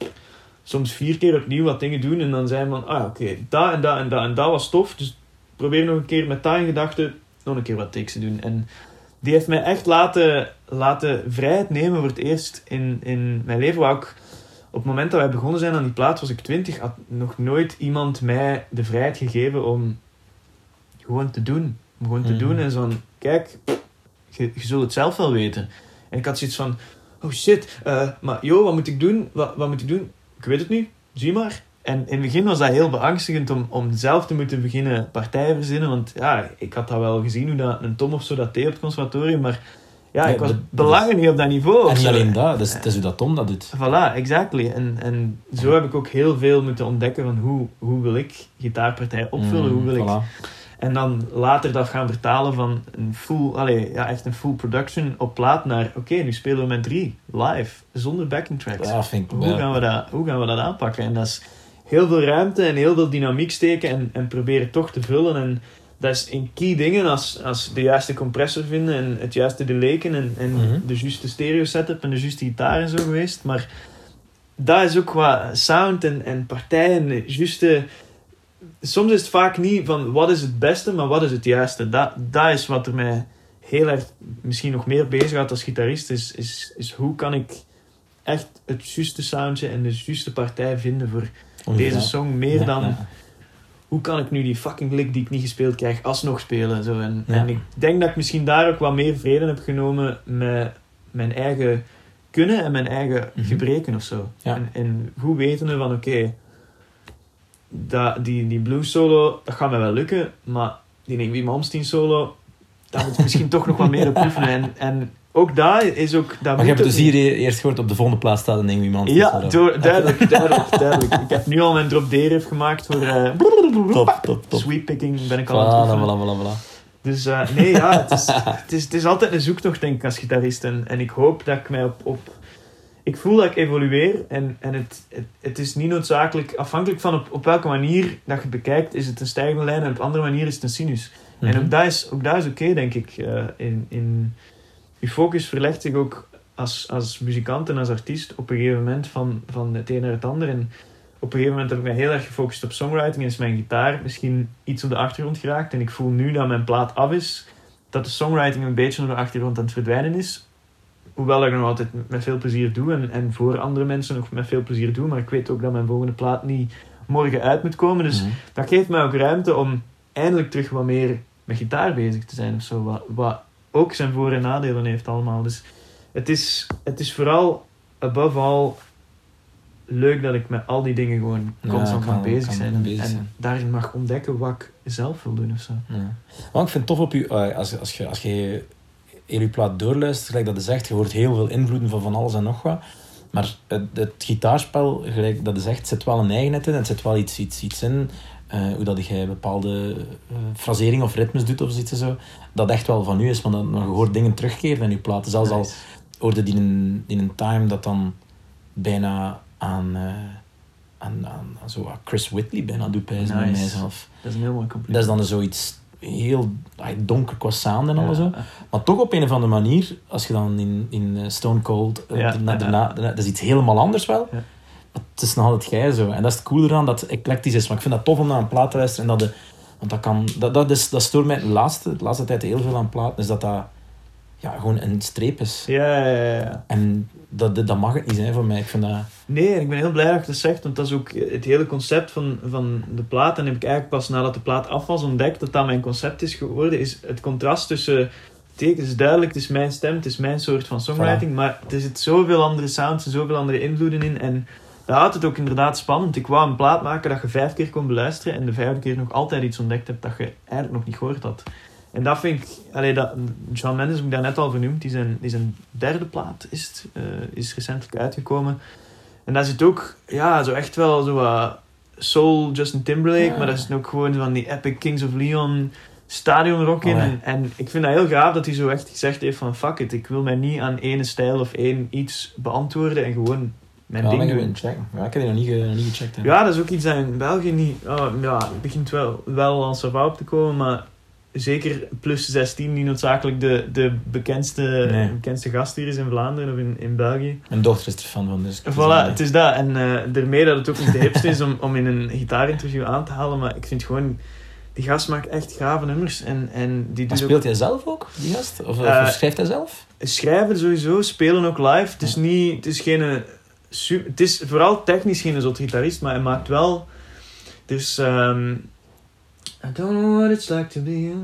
soms vier keer opnieuw wat dingen doen. En dan hij van, ah oké, dat en dat en dat en dat was tof. Dus probeer nog een keer met dat in gedachten nog een keer wat takes te doen. En die heeft mij echt laten, laten vrijheid nemen voor het eerst in, in mijn leven. Waar ook op het moment dat wij begonnen zijn aan die plaat, was ik twintig, had nog nooit iemand mij de vrijheid gegeven om gewoon te doen. Om gewoon te Mhm. doen en zo van, kijk, je, je zult het zelf wel weten. En ik had zoiets van, oh shit, eh, maar joh, wat moet ik doen? Wat, wat moet ik doen? Ik weet het niet, zie maar. En in het begin was dat heel beangstigend om, om zelf te moeten beginnen partijen verzinnen. Want ja, ik had dat wel gezien hoe dat een Tom of zo dat deed op het conservatorium. Maar ja, ik was belangen niet op dat niveau. En niet alleen dat, dat is, hoe dat Tom dat doet. Voilà, exactly. En, en zo heb ik ook heel veel moeten ontdekken van hoe, hoe wil ik gitaarpartijen opvullen, hoe wil ik... Mm. En dan later dat gaan vertalen van een full, allee, ja, echt een full production op plaat naar, oké, nu spelen we met drie, live, zonder backing tracks. Ja, vind ik... Hoe, ja. gaan we dat, hoe gaan we dat aanpakken? En dat is heel veel ruimte en heel veel dynamiek steken en, en proberen toch te vullen. En dat is een key dingen als, als de juiste compressor vinden en het juiste delayen en, en Mhm. de juiste stereo setup en de juiste gitaar en zo geweest. Maar dat is ook qua sound en, en partijen, de juiste... Soms is het vaak niet van wat is het beste, maar wat is het juiste. Dat, dat is wat er mij heel erg misschien nog meer bezighoudt als gitarist. Is, is, is hoe kan ik echt het juiste soundje en de juiste partij vinden voor deze song. Meer Ja, dan ja. Hoe kan ik nu die fucking lick die ik niet gespeeld krijg alsnog spelen. Zo. En, Ja. en ik denk dat ik misschien daar ook wat meer vrede heb genomen met mijn eigen kunnen en mijn eigen Mhm. gebreken of zo. Ja. En, en goed wetende van oké, dat die, die blues solo, dat gaat mij wel lukken, maar die Ingwie Malmsteen solo, daar moet ik misschien toch nog wat meer op oefenen. En, en ook dat is ook... Dat Maar moet je hebt dus hier eerst gehoord op de volgende plaats staat een iemand. Ja, door, duidelijk, duidelijk, duidelijk. Ik heb nu al mijn drop D-riff gemaakt voor... eh Top, top, top. Sweeppicking ben ik al aan het Voilà. Dus eh, nee, ja, het is, het, is, het is altijd een zoektocht, denk ik, als gitarist. En, en ik hoop dat ik mij op... op ik voel dat ik evolueer en, en het, het, het is niet noodzakelijk... Afhankelijk van op, op welke manier dat je bekijkt, is het een stijgende lijn en op andere manier is het een sinus. En Mhm. ook dat is, ook dat is oké, denk ik. eh, in, in, je focus verlegt zich ook als, als muzikant en als artiest op een gegeven moment van, van het een naar het ander. En op een gegeven moment heb ik mij heel erg gefocust op songwriting en is mijn gitaar misschien iets op de achtergrond geraakt. En ik voel nu dat mijn plaat af is, dat de songwriting een beetje op de achtergrond aan het verdwijnen is. Hoewel ik nog altijd met veel plezier doe en, en voor andere mensen nog met veel plezier doe. Maar ik weet ook dat mijn volgende plaat niet morgen uit moet komen. Dus Mhm. dat geeft mij ook ruimte om eindelijk terug wat meer met gitaar bezig te zijn of zo. Wat, wat ook zijn voor- en nadelen heeft allemaal. Dus het is, het is vooral, above all, leuk dat ik met al die dingen gewoon Ja, constant kan- bezig zijn. En, bezig en zijn. daarin mag ontdekken wat ik zelf wil doen of zo. Ja. Maar ik vind het tof op je, eh, als, als je, als je heel je plaat doorluistert, gelijk dat je zegt, je hoort heel veel invloeden van van alles en nog wat. Maar het, het gitaarspel, gelijk dat je zegt, zit wel een eigenheid in. Het zit wel iets, iets, iets in. Eh, hoe dat jij bepaalde eh frasering of ritmes doet of zoiets en zo. Dat echt wel van u is, want dan, je hoort dingen terugkeren in je platen. Zelfs al hoorde die in, in een time dat dan bijna aan, eh, aan, aan, aan zo Chris Whitley bijna doet bij Nice. mijzelf. Dat is een heel mooi Dat is dan zoiets heel ah, donker qua sound en alles Ja. zo. Maar toch op een of andere manier, als je dan in, in Stone Cold, Ja, daarna- ja. daarna- daarna- dat is iets helemaal anders wel. Ja. Het is nog altijd jij zo. En dat is het coole eraan, dat het eclectisch is. Maar ik vind dat tof om naar een plaat te luisteren. En dat de, want dat, kan, dat, dat, is, dat stoort mij de laatste, de laatste tijd heel veel aan platen, is dat dat ja, gewoon een streep is. Ja, ja, ja. En dat, dat mag het niet zijn voor mij. Ik vind dat... Nee, ik ben heel blij dat je dat zegt, want dat is ook het hele concept van, van de plaat. En heb ik eigenlijk pas nadat de plaat af was ontdekt dat dat mijn concept is geworden. Is het contrast tussen. Het is duidelijk, het is mijn stem, het is mijn soort van songwriting, maar er zit zoveel andere sounds en zoveel andere invloeden in. En dat houdt het ook inderdaad spannend. Ik wou een plaat maken dat je vijf keer kon beluisteren en de vijfde keer nog altijd iets ontdekt hebt dat je eigenlijk nog niet gehoord had. En dat vind ik, allee, dat, John Mendes heb ik daarnet al vernoemd, die zijn, die zijn derde plaat is, het, eh, is recentelijk uitgekomen. En daar zit ook, ja, zo echt wel zo wat soul Justin Timberlake, Ja. maar dat is ook gewoon van die epic Kings of Leon stadion rock in. En, en ik vind dat heel gaaf dat hij zo echt gezegd heeft van fuck it, ik wil mij niet aan ene stijl of één iets beantwoorden en gewoon mijn Ja, ding doen. checken. Ja, ik heb die nog niet, ge- niet gecheckt. hè. Ja, dat is ook iets dat in België niet... Oh, ja, het begint wel, wel als er op te komen, maar zeker plus 16 niet noodzakelijk de, de bekendste, Nee. bekendste gast hier is in Vlaanderen of in, in België. Mijn dochter is er fan van, dus... Voilà, het is dat. En eh daarmee dat het ook niet de hipste is om, om in een gitaarinterview aan te halen, maar ik vind gewoon... Die gast maakt echt gave nummers en, en die doet speelt hij zelf ook, die gast? Of, of Eh, schrijft hij zelf? ook schrijven sowieso, spelen ook live. Het is niet... Het is geen... Het is vooral technisch geen zot gitarist, maar hij maakt wel... Dus... ehm I don't know what it's like to be you.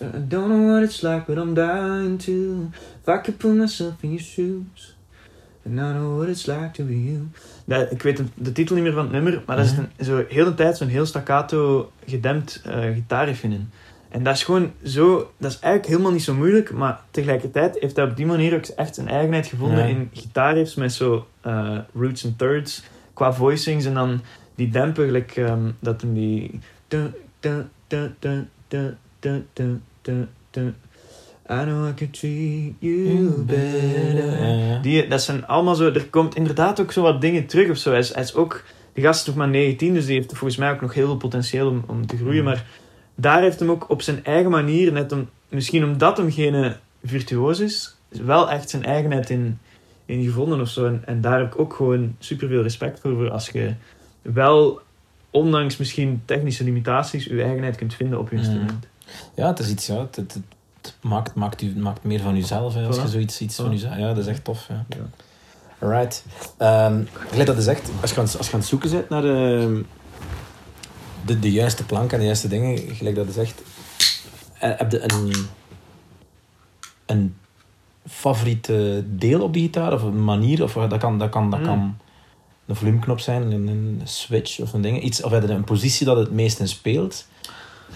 I don't know what it's like, but I'm dying to. If I could put myself in your shoes. And I know what it's like to be you. Dat, ik weet de, de titel niet meer van het nummer, maar dat is Mhm. een, zo heel de tijd zo'n heel staccato gedempt uh, gitaarriff in. En dat is gewoon zo, dat is eigenlijk helemaal niet zo moeilijk, maar tegelijkertijd heeft hij op die manier ook echt zijn eigenheid gevonden in gitaarriffs met zo eh, roots en thirds, qua voicings. En dan die dempen, ehm, dat hem die... I know I can treat you mm-hmm. better. Die, dat zijn allemaal zo... Er komt inderdaad ook zo wat dingen terug of zo. Hij is, is ook... Die gast is nog maar 19, dus die heeft volgens mij ook nog heel veel potentieel om, om te groeien, mm. maar daar heeft hem ook op zijn eigen manier, net om, misschien omdat hem geen virtuoos is, wel echt zijn eigenheid in, in gevonden of zo. En, en daar heb ik ook gewoon superveel respect voor, voor als je wel, ondanks misschien technische limitaties, je eigenheid kunt vinden op je Mhm. instrument. Ja, het is iets, ja. Het, het, het maakt, maakt, u, maakt meer van jezelf, hè, als Voilà. je zoiets iets Voilà. van jezelf... Ja, dat is echt tof, ja. Ja. Alright. Gelijk dat is echt, als je, aan, als je aan het zoeken bent naar ehm, de, de juiste plank en de juiste dingen, gelijk dat is echt... eh, Heb je een, een favoriete deel op die gitaar, of een manier, of dat kan, dat kan, dat Mm. kan een volumeknop zijn, een, een switch of een ding, iets, of heb je een positie dat het meest in speelt?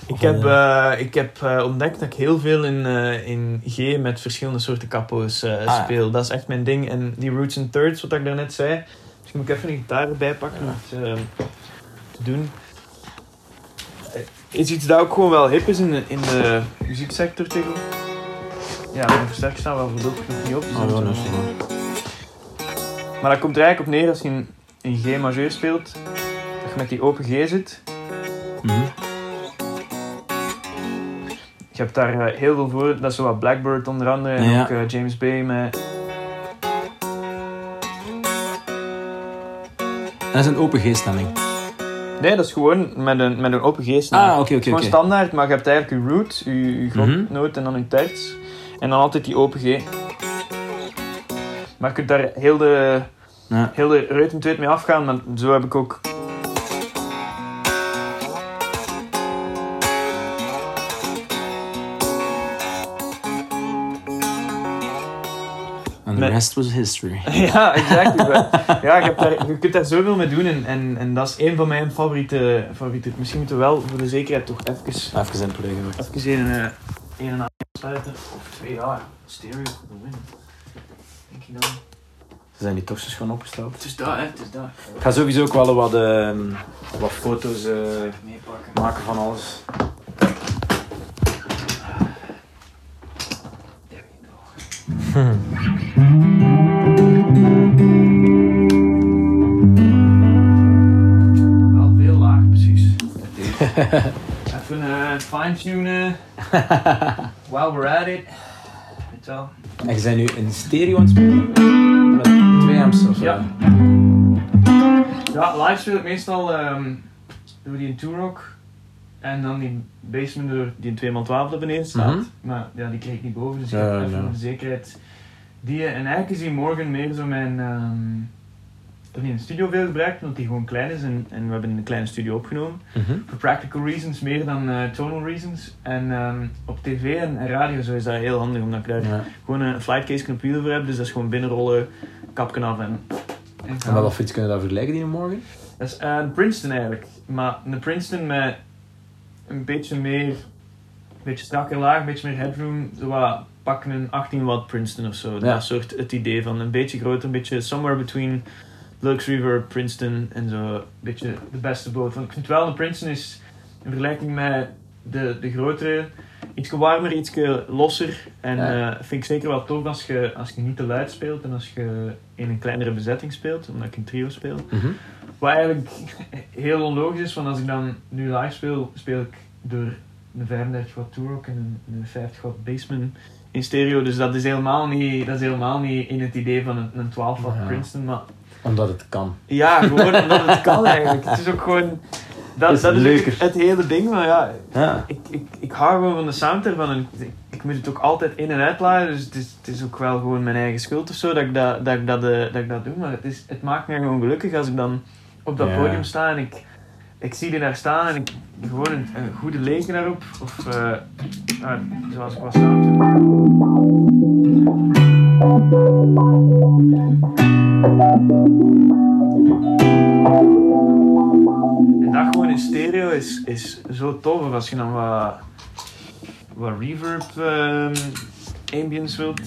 Ik heb, een, eh, ik heb eh, ontdekt dat ik heel veel in, eh, in G met verschillende soorten capo's eh, ja. speel. Dat is echt mijn ding. En die roots and thirds, wat ik daarnet zei. Misschien moet ik even een gitaar erbij pakken om het eh, te doen. Is iets dat ook gewoon wel hip is in de, in de muzieksector tegen. Ja, mijn versterker staan wel voorlopig nog niet op. dus Oh, wel- wel. Maar dat komt er eigenlijk op neer als je in, in G majeur speelt. Dat je met die open G zit. Mhm. Je hebt daar eh, heel veel voor. Dat is zo wat Blackbird onder andere. En Ja. ook eh, James Bay met... Dat is een open G-stemming. Nee, dat is gewoon met een, met een open G Ah, oké, oké, Gewoon standaard, maar je hebt eigenlijk je root, je, je grondnoot en dan je terts. En dan altijd die open G. Maar je kunt daar heel de, Ja. heel de mee afgaan. Maar zo heb ik ook... the rest was history. ja, exact. ja, je, hebt daar, je kunt daar zoveel mee doen. En, en, en dat is een van mijn favoriete... favoriete misschien moeten we wel voor de zekerheid toch even... Even in. Even een, eh, een en ander sluiten. Of twee, ja. Stereo voor de win. Denk je dan? Ze zijn die toch eens gewoon opgesteld. Het is dat, hè. Het is dat. Ik ga sowieso ook wel wat, ehm, wat foto's Meepakken. maken van alles. Wel veel laag, precies. Even eh, fine-tunen. While we're at it. Weet wel. En je bent nu in stereo aan het spelen? Met twee amps of Ja. Ja, live speel ik meestal ehm door die in Rock En dan die basement die in 2x12 naar beneden staat. Mhm. Maar ja, die kreeg ik niet boven, dus ik heb even voor de zekerheid die. En eigenlijk is die morgen meer zo mijn... ehm toch niet in de studio veel gebruikt, omdat die gewoon klein is. En, en we hebben in een kleine studio opgenomen. Mhm. voor practical reasons meer dan eh, tonal reasons. En ehm, op tv en, en radio zo is dat heel handig, omdat ik daar Ja. gewoon een flightcase computer voor heb. Dus dat is gewoon binnenrollen, kapken af en... en En wat fiets kunnen we dat vergelijken die morgen? Dat is eh, een Princeton eigenlijk. Maar een Princeton met een beetje meer... Een beetje strakker laag, een beetje meer headroom. Zo wat pakken een 18 watt Princeton of zo. Ja. Dat soort het idee van een beetje groter, een beetje somewhere between Lux Reverb, Princeton en zo. Een beetje de beste boot. Want ik vind wel, een Princeton is in vergelijking met de, de grotere iets warmer, iets losser. En Ja. eh, vind ik zeker wel tof als je, als je niet te luid speelt en als je in een kleinere bezetting speelt, omdat ik een trio speel. Mhm. Wat eigenlijk heel onlogisch is, want als ik dan nu live speel, speel ik door een 35 watt Turok en een, een 50 watt Bassman in stereo. Dus dat is helemaal niet, dat is helemaal niet in het idee van een, een 12 watt Ja. Princeton. Maar Omdat het kan. ja, gewoon omdat het kan eigenlijk. Het is ook gewoon... Dat, Is dat is het hele ding, maar ja, Ja. ik, ik, ik hou gewoon van de sound ervan en ik, ik moet het ook altijd in- en uitladen, dus het is, het is ook wel gewoon mijn eigen schuld of zo dat ik dat, dat, ik dat, eh, dat, ik dat doe, maar het, is, het maakt me gewoon gelukkig als ik dan op dat Ja. podium sta en ik, ik zie die daar staan en ik gewoon een, een goede leken daarop, of eh, ah, zoals ik was sound En dat gewoon in stereo is, is zo tof. Of als je dan wat, wat reverb ehm, ambience wilt.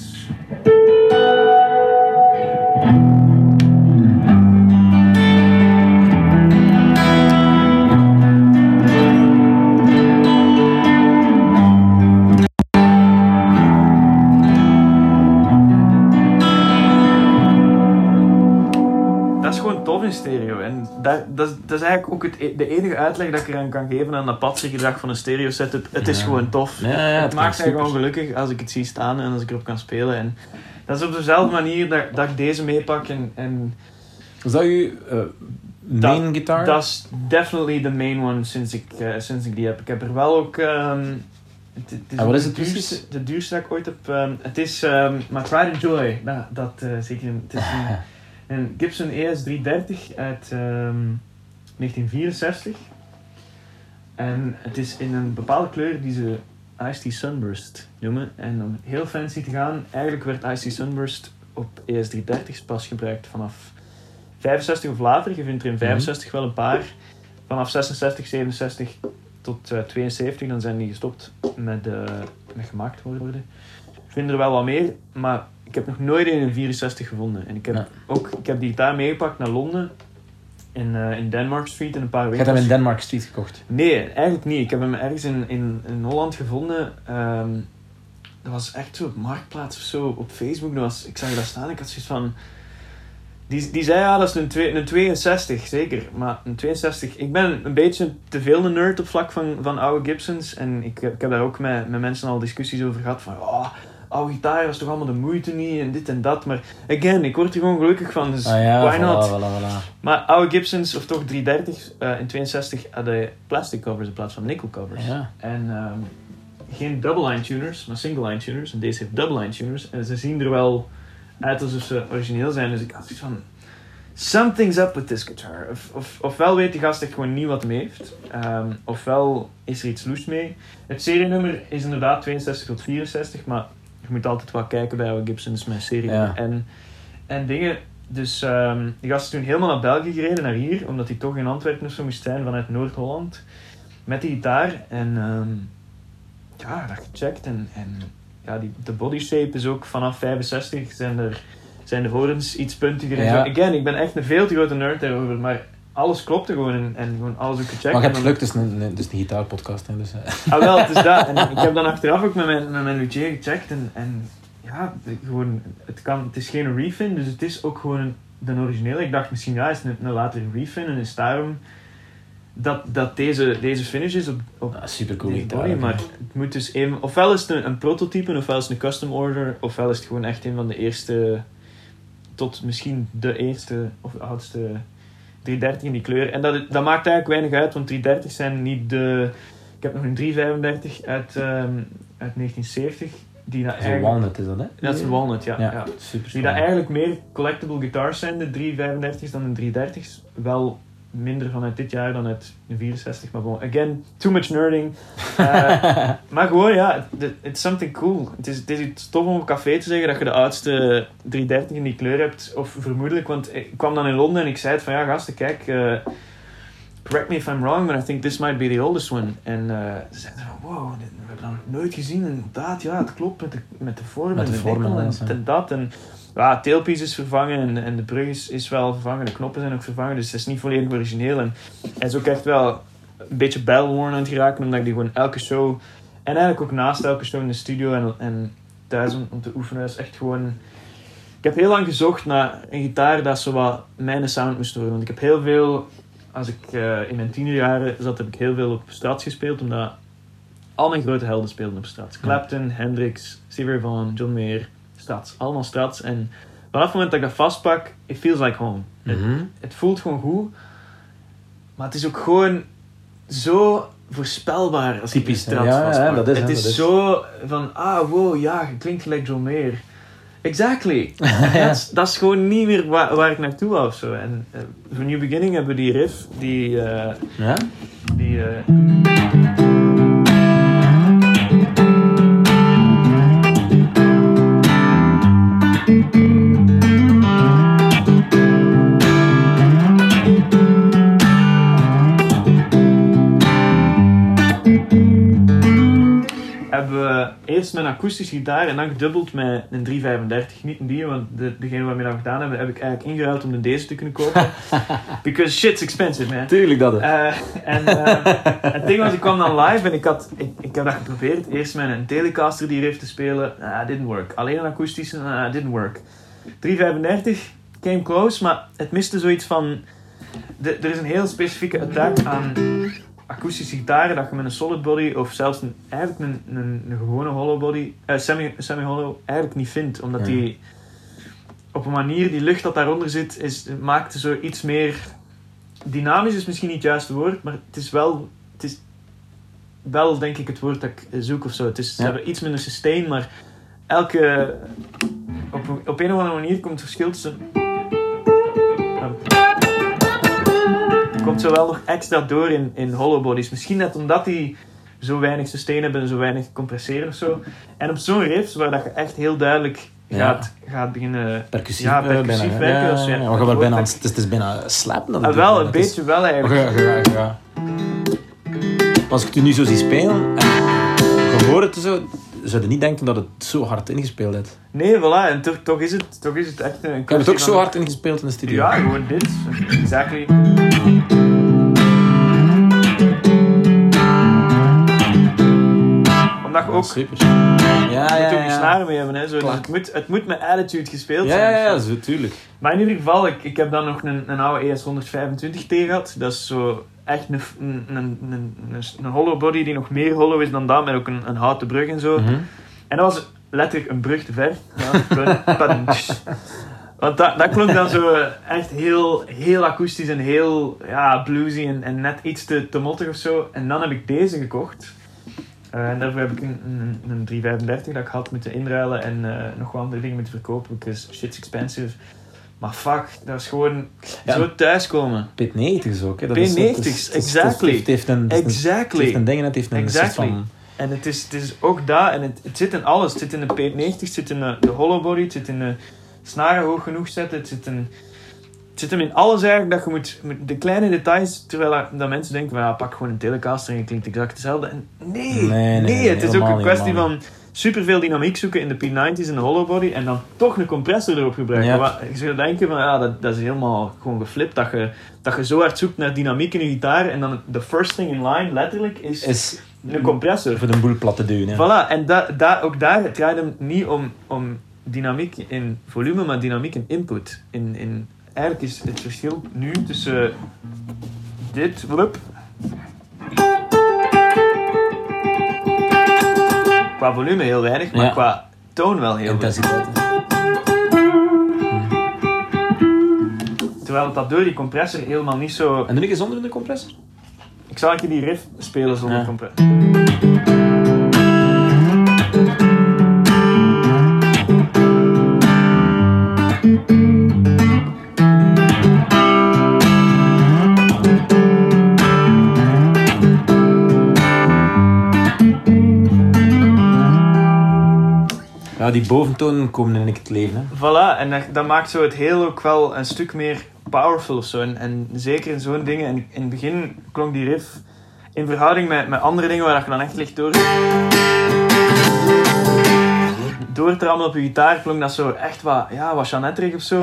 Dat, dat, is- dat is eigenlijk ook het, e- de enige uitleg dat ik eraan kan geven aan dat patsergedrag van een stereo setup. Het is Ja. gewoon tof. Ja, ja, het het maakt mij gewoon gelukkig als ik het zie staan en als ik erop kan spelen. En dat is op dezelfde manier dat, dat ik deze meepak. En, en Is dat je eh, main guitar? dat is definitely the main one sinds ik, eh, sinds ik die heb. Ik heb er wel ook... ehm, het, het is wat is het de duurste, de duurste dat ik ooit heb. ehm, het is ehm my Pride and Joy. Dat, dat zit hier. Het is een, een Gibson ES330 uit ehm, 1964. En het is in een bepaalde kleur die ze Ice Tea Sunburst noemen. En om heel fancy te gaan, eigenlijk werd Ice Tea Sunburst op ES330's pas gebruikt vanaf 65 of later. Je vindt er in 65 wel een paar. Vanaf 66, 67 tot eh, 72, dan zijn die gestopt met, eh, met gemaakt worden. Ik vind er wel wat meer, maar ik heb nog nooit een in 64 gevonden. En ik heb, Ja. ook, ik heb die gitaar meegepakt naar Londen, in, eh, in Denmark Street, in een paar Je winkels. hebt hem in Denmark Street gekocht. Nee, eigenlijk niet. Ik heb hem ergens in, in, in Holland gevonden. Ehm, dat was echt zo op Marktplaats of zo, op Facebook. Dat was, ik zag dat staan ik had zoiets van... Die, die zei, ja, dat is een, twee, een 62, zeker. Maar een 62... Ik ben een beetje te veel een nerd op vlak van, van oude Gibsons. En ik, heb- ik heb daar ook met, met mensen al discussies over gehad. Van, oh, oude gitaar, is toch allemaal de moeite niet, en dit en dat. Maar, again, ik word er gewoon gelukkig van, dus ah ja, why voilà, not? voilà, voilà. Maar oude Gibsons, of toch 330, eh, in 62 hadden plastic covers in plaats van nickel covers. Ja. En ehm, geen double line tuners, maar single line tuners. En deze heeft double line tuners. En ze zien er wel uit alsof ze origineel zijn. Dus ik had zoiets van... Something's up with this guitar. Of, of, ofwel weet die gast echt gewoon niet wat hem heeft. ehm, ofwel is er iets loes mee. Het serienummer is inderdaad 62 tot 64. Maar je moet altijd wel kijken bij oude Gibsons met serie. Ja. En, en dingen... Dus ehm, die gast is toen helemaal naar België gereden, naar hier. Omdat hij toch in Antwerpen of zo moest zijn vanuit Noord-Holland. Met die gitaar. En... ehm, ja, dat gecheckt. En, en ja, die, de body shape is ook vanaf 65 zijn er, zijn de horens iets puntiger. En zo. Again, ik ben echt een veel te grote nerd daarover, maar alles klopte gewoon en, en gewoon alles ook gecheckt. Maar je hebt En geluk, het is een, een, gitaarpodcast. Hè, dus, eh. Ah wel, het is dat. En ik heb dan achteraf ook met mijn, met mijn luthier gecheckt en, en ja, de- gewoon, het, kan, het is geen refin, dus het is ook gewoon de originele. Ik dacht misschien, ja, is het een, een latere refin en is daarom dat, dat deze, deze finish is op, op Ah, super cool gitaar. maar het moet dus even, ofwel is het een, een prototype, ofwel is het een custom order, ofwel is het gewoon echt een van de eerste, tot misschien de eerste of oudste 330 in die kleur. En dat, dat maakt eigenlijk weinig uit, want 330 zijn niet de. Ik heb nog een 335 uit, ehm, uit 1970, die dat Zo'n eigenlijk. walnut is dat, hè? Dat is een walnut, ja. Ja, ja. super Die dat eigenlijk meer collectible guitars zijn, de 335's dan de 330's. Wel minder vanuit dit jaar dan uit de 64, maar bon, again, too much nerding. Eh, maar gewoon, ja, it's something cool. Het is, het is iets tof om op café te zeggen dat je de oudste 330 in die kleur hebt, of vermoedelijk, want ik kwam dan in Londen en ik zei het van, ja gasten, kijk, eh, correct me if I'm wrong, but I think this might be the oldest one. En eh, ze zeiden van, wow, hebben dat nog nooit gezien, en inderdaad, ja, het klopt met de, met de vorm Met en de de vorm en ja. dat. En ja, tailpiece is vervangen en, en de brug is, is wel vervangen, de knoppen zijn ook vervangen, dus het is niet volledig origineel. En hij is ook echt wel een beetje battle-worn aan het geraken, omdat ik die gewoon elke show, en eigenlijk ook naast elke show in de studio en, en thuis om, om te oefenen, is echt gewoon... Ik heb heel lang gezocht naar een gitaar dat zo wat mijn sound moest worden, want ik heb heel veel... Als ik eh, in mijn tienerjaren zat, heb ik heel veel op straat gespeeld, omdat al mijn grote helden speelden op straat. Clapton, Hendrix, Stevie Ray Vaughan, John Mayer, Strats. Allemaal Strats. En vanaf het moment dat ik dat vastpak, it feels like home. Het, Mhm. het voelt gewoon goed. Maar het is ook gewoon zo voorspelbaar als Typisch, Strats ja, ja, dat is, het is dat is. zo van, ah wow, ja, je klinkt gelijk John Mayer. Exactly. dat, is, dat is gewoon niet meer waar, waar ik naartoe wou of zo. En eh, voor New Beginning hebben we die riff, die... eh, Ja? die eh, we eerst met een akoestische gitaar en dan gedubbeld met een 335. Niet een die, want de, degene waarmee we dat gedaan hebben, heb ik eigenlijk ingeruild om de deze te kunnen kopen. Because shit's expensive, man. Tuurlijk dat. hè. Eh, en eh, het ding was, ik kwam dan live en ik, had, ik, ik heb dat geprobeerd. Eerst met een Telecaster die riff te spelen. Ah, didn't work. Alleen een akoestische. Ah, didn't work. 335 came close, maar het miste zoiets van... De, er is een heel specifieke attack aan akoestische gitaren dat je met een solid body of zelfs een, eigenlijk een, een, een gewone hollow body, eh, semi, semi-hollow, eigenlijk niet vindt. Omdat die op een manier, die lucht dat daaronder zit, is, maakt zo iets meer dynamisch is misschien niet het juiste woord, maar het is wel, het is wel denk ik het woord dat ik zoek of zo. Het is, Ze hebben iets minder sustain, maar elke, op, op een of andere manier komt het verschil tussen... komt zo wel nog extra door in, in hollow bodies. Misschien net omdat die zo weinig sustain hebben en zo weinig compresseren of zo. En op zo'n riff, waar dat je echt heel duidelijk Ja. gaat, gaat beginnen... Percussief, Ja, percussief bijna, werken, Ja, ja, ja, ja. je bijna het- is, het is bijna slapen dan. Ah, wel, een beetje wel eigenlijk. ga. als ik het nu zo zie spelen en je hoort het zo, zou je niet denken dat het zo hard ingespeeld is. Nee, voilà, en toch, toch, is, het, toch is het echt een Ik heb het ook zo hard ingespeeld in de studio. Ja, gewoon dit. Exactly. Ook super. je Ja, moet ja, ook je ja. snaren mee hebben. Hè, zo. Dus het, moet, het moet met attitude gespeeld Ja, zijn. ja, ja, zo. tuurlijk. Maar in ieder geval, ik, ik heb dan nog een, een oude ES125T gehad. Dat is zo echt een, een, een, een, een hollow body die nog meer hollow is dan dat, met ook een, een houten brug en zo. Mhm. En dat was letterlijk een brug te ver. Ja. Want dat, dat klonk dan zo echt heel, heel akoestisch en heel ja, bluesy en, en net iets te, te mottig of zo. En dan heb ik deze gekocht. Eh, en daarvoor heb ik een, een, een 335 dat ik had moeten inruilen en eh, nog wat andere dingen moeten verkopen, because shit's expensive. Maar fuck, dat is gewoon Ja. zo thuiskomen. P90's ook. Hè. Dat P90's, is- dat is- dat is- exactly. Het heeft een, het heeft een, het Exactly. heeft een ding en het heeft een Exactly. van... En het is, het is ook dat, en het, het zit in alles. Het zit in de P90, het zit in de, de hollow body, het zit in de snaren hoog genoeg zetten, het zit, in, het zit hem in alles eigenlijk dat je moet, de kleine details, terwijl dat, dat mensen denken, van, ja, pak gewoon een telecaster en je klinkt exact hetzelfde. En nee, Nee, nee, nee, het is ook een kwestie van superveel dynamiek zoeken in de P90's en de hollow body en dan toch een compressor erop gebruiken. Wat- je zou denken van, ja, dat, dat is helemaal gewoon geflipt, dat je, dat je zo hard zoekt naar dynamiek in je gitaar en dan de first thing in line, letterlijk, is, Is een compressor. voor de boel plat te duwen. Voilà, en da, da, ook daar het draait hem niet om, om dynamiek in volume, maar dynamiek in input. In, in, eigenlijk is het verschil nu tussen dit, wup, qua volume heel weinig, maar Ja. qua toon wel heel veel. Terwijl dat door die compressor helemaal niet zo... En doe ik eens zonder de compressor? Ik zal een keer die riff spelen zonder Ja. compressor. Die boventonen komen in het leven. Hè. Voilà, en dat, dat maakt zo het heel ook wel een stuk meer powerful zo. En, en zeker in zo'n dingen. En in het begin klonk die riff in verhouding met, met andere dingen waar je dan echt licht door. Door te rammen op je gitaar klonk dat zo echt wat, ja, wat Jeannetterig of zo.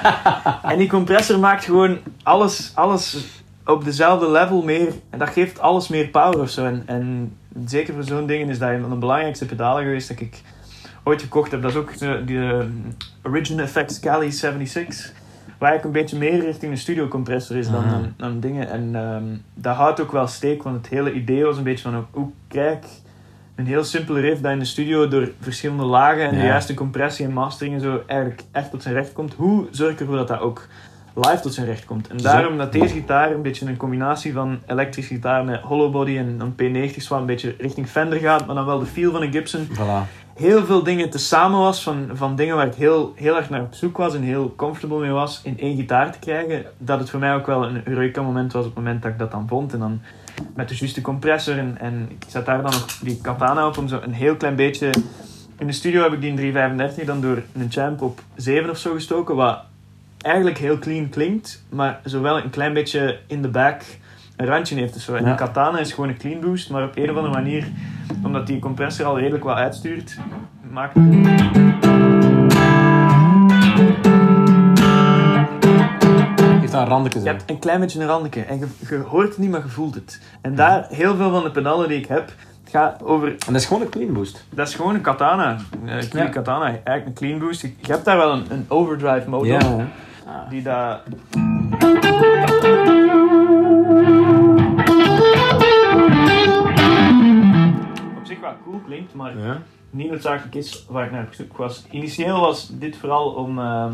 en die compressor maakt gewoon alles, alles op dezelfde level meer. En dat geeft alles meer power of zo. En, en zeker voor zo'n dingen is dat een van de belangrijkste pedalen geweest dat ik ooit gekocht heb. Dat is ook de, die eh, Origin Effects Cali 76. Waar ik een beetje meer richting een studio compressor is dan, dan, dan dingen. En ehm, dat houdt ook wel steek, want het hele idee was een beetje van hoe kijk een heel simpele riff dat in de studio door verschillende lagen en de juiste compressie en mastering en zo eigenlijk echt tot zijn recht komt. Hoe zorg ik ervoor dat dat ook live tot zijn recht komt? En daarom dat deze gitaar een beetje een combinatie van elektrische gitaar met hollow body en dan P90's wat een beetje richting Fender gaat, maar dan wel de feel van een Gibson Voilà. heel veel dingen te samen was van, van dingen waar ik heel, heel erg naar op zoek was en heel comfortable mee was in één gitaar te krijgen. Dat het voor mij ook wel een Eureka moment was op het moment dat ik dat dan vond. En dan met de juiste compressor en, en ik zet daar dan nog die katana op om zo een heel klein beetje... In de studio heb ik die in 335 dan door een champ op 7 of zo gestoken, wat eigenlijk heel clean klinkt, maar zowel een klein beetje in de back een randje heeft. Dus zo. En Ja. de katana is gewoon een clean boost, maar op een of andere manier omdat die compressor al redelijk wat uitstuurt, maakt Heeft daar een randje je hebt een klein beetje een randje en je, je hoort het niet, maar je voelt het. En daar, heel veel van de pedalen die ik heb, het gaat over, En dat is gewoon een clean boost. dat is gewoon een katana, een clean Ja. katana, eigenlijk een clean boost. Je, je hebt daar wel een, een overdrive mode op, die dat... Op zich wel cool klinkt, maar Ja. niet noodzakelijk is waar ik naar op zoek was. Initieel was dit vooral om ehm,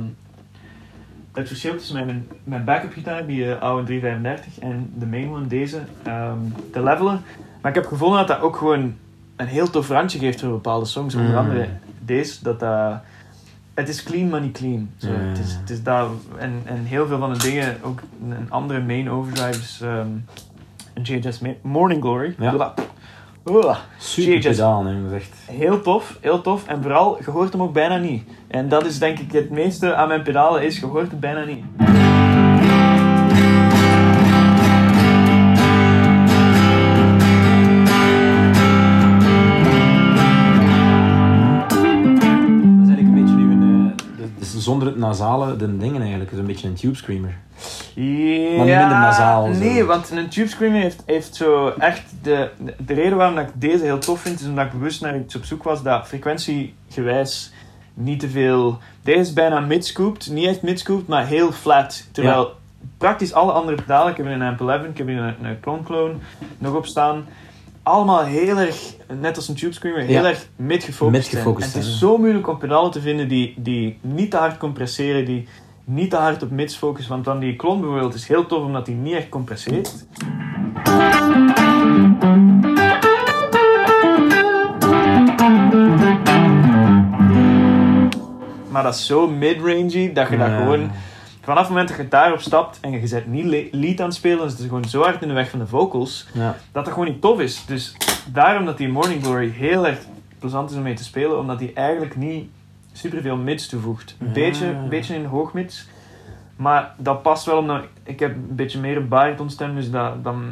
het verschil tussen mijn, mijn backup gitaar, die eh, oude 335, en de main one, deze, ehm, te levelen. Maar ik heb gevonden dat dat ook gewoon een heel tof randje geeft voor bepaalde songs. Onder Mm. andere deze, dat dat... het is clean, maar niet clean. Zo, Ja, ja, het, is, ja. het is dat, en, en heel veel van de dingen, ook een andere main overdrive is ehm, een JHS Ma- Morning Glory. Ja. Blah. Blah. Super pedaal, echt... Heel tof, heel tof. En vooral, je hoort hem ook bijna niet. En dat is denk ik het meeste aan mijn pedalen is, je hoort het bijna niet. Zonder het nasale de dingen eigenlijk. Het is een beetje een tube screamer. Ja, Maar minder nasaal, zo. Nee, want een tube screamer heeft, heeft zo echt... De, de reden waarom dat ik deze heel tof vind, is omdat ik bewust naar iets op zoek was dat frequentiegewijs niet te veel... Deze is bijna mid-scooped, niet echt mid-scooped, maar heel flat. Terwijl praktisch alle andere pedalen, ik heb hier een Amp 11, ik heb hier een, een Clone Clone nog op staan, allemaal heel erg, net als een tube screamer, heel Ja. erg mid-gefocust zijn. En het is zo moeilijk om pedalen te vinden die, die niet te hard compresseren, die niet te hard op mids focussen, want dan die klon bijvoorbeeld is heel tof omdat die niet echt compresseert. Maar dat is zo mid-rangey dat je dat gewoon vanaf het moment dat je daarop stapt en je bent niet le- lead aan het spelen, is het gewoon zo hard in de weg van de vocals Ja. dat dat gewoon niet tof is. Dus daarom dat die Morning Glory heel erg plezant is om mee te spelen, omdat die eigenlijk niet superveel mids toevoegt. Een Ja. beetje, een beetje in hoogmids. Maar dat past wel omdat ik heb een beetje meer een baritonstem, dus dat, dan,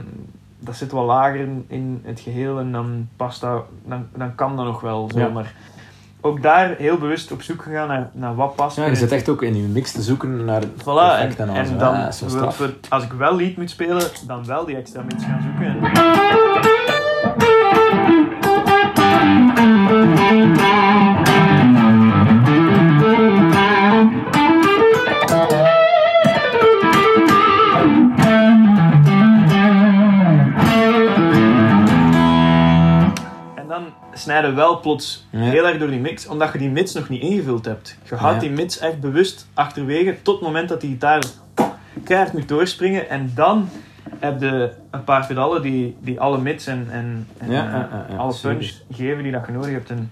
dat zit wel lager in, in het geheel en dan past dat, dan, dan kan dat nog wel zo. Ja. Ook daar heel bewust op zoek gegaan naar, naar wat past. Ja, je zit echt ook in je mix te zoeken naar het Voilà, en, effect en, en, alles. dan, Ja, voor- als ik wel lead moet spelen, dan wel die extra mids gaan zoeken. En- En wel plots Ja. heel erg door die mix, omdat je die mix nog niet ingevuld hebt. Je houdt Ja. die mix echt bewust achterwege tot het moment dat die gitaar keihard moet doorspringen. En dan heb je een paar pedalen die, die alle mits en, en, en Ja, eh, alle punch geven die dat je nodig hebt. En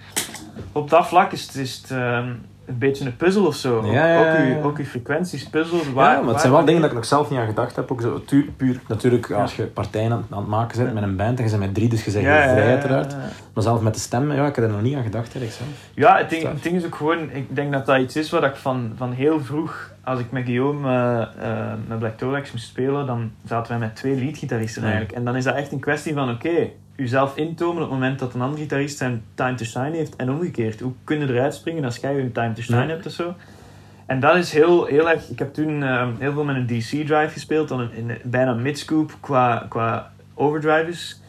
op dat vlak is het, is het ehm, een beetje een puzzel of zo. Ja, ook, je, ook je frequenties puzzelen. Ja, maar het waar- zijn wel dingen dat ik nog zelf niet aan gedacht heb. Ook zo, puur, natuurlijk, als je partijen aan, aan het maken bent met een band en je bent met drie, dus je zegt Ja, ja, vrij ja, uiteraard. ja, ja. Maar zelf met de stem, ja, ik heb er nog niet aan gedacht eigenlijk zelf. Ja, het ding, het ding is ook gewoon, ik denk dat dat iets is wat ik van, van heel vroeg, als ik met Guillaume eh, eh, met Black Tolex moest spelen, dan zaten wij met twee leadgitaristen eigenlijk. En dan is dat echt een kwestie van, oké, jezelf intomen op het moment dat een andere gitarist zijn time to shine heeft en omgekeerd. Hoe kun je eruit springen als jij een time to shine Ja. hebt of zo? En dat is heel, heel erg, ik heb toen eh, heel veel met een DC-drive gespeeld, dan in, in bijna mid-scoop qua, qua overdrives,